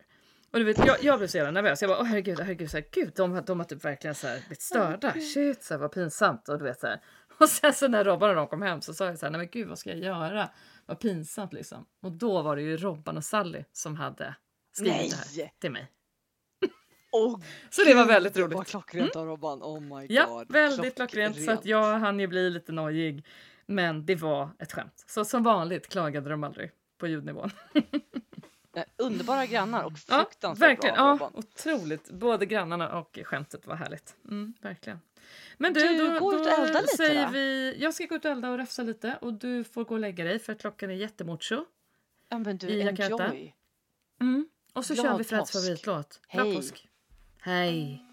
Och du vet, jag, jag blev så jävla nervös. Jag bara, åh herregud, herregud, så här, gud, de, de har typ verkligen så här, blivit störda. Shit, så här, vad pinsamt. Och du vet så här. *laughs* Och sen så när Robban och de kom hem så sa jag så här, nej men gud, vad ska jag göra? Vad pinsamt liksom. Och då var det ju Robban och Sally som hade skrivit nej. det här till mig. *laughs* Oh, *laughs* så det var väldigt roligt. Vad klockrent av Robban. Oh my god. Ja, väldigt klockrent. Så att jag hann ju bli lite nojig. Men det var ett skämt. Så som vanligt klagade de aldrig på ljudnivån. Underbara grannar och fruktansvärt ja, verkligen. bra. Ja, otroligt. Både grannarna och skämtet var härligt. Mm, verkligen. Men du, du då, gå ut och elda lite då? vi, Jag ska gå ut och elda och räfsa lite och du får gå och lägga dig för klockan är jättemocho. Ja men du, enjoy. Mm. Och så Glad kör vi Freds favoritlåt. Glad påsk. Hej.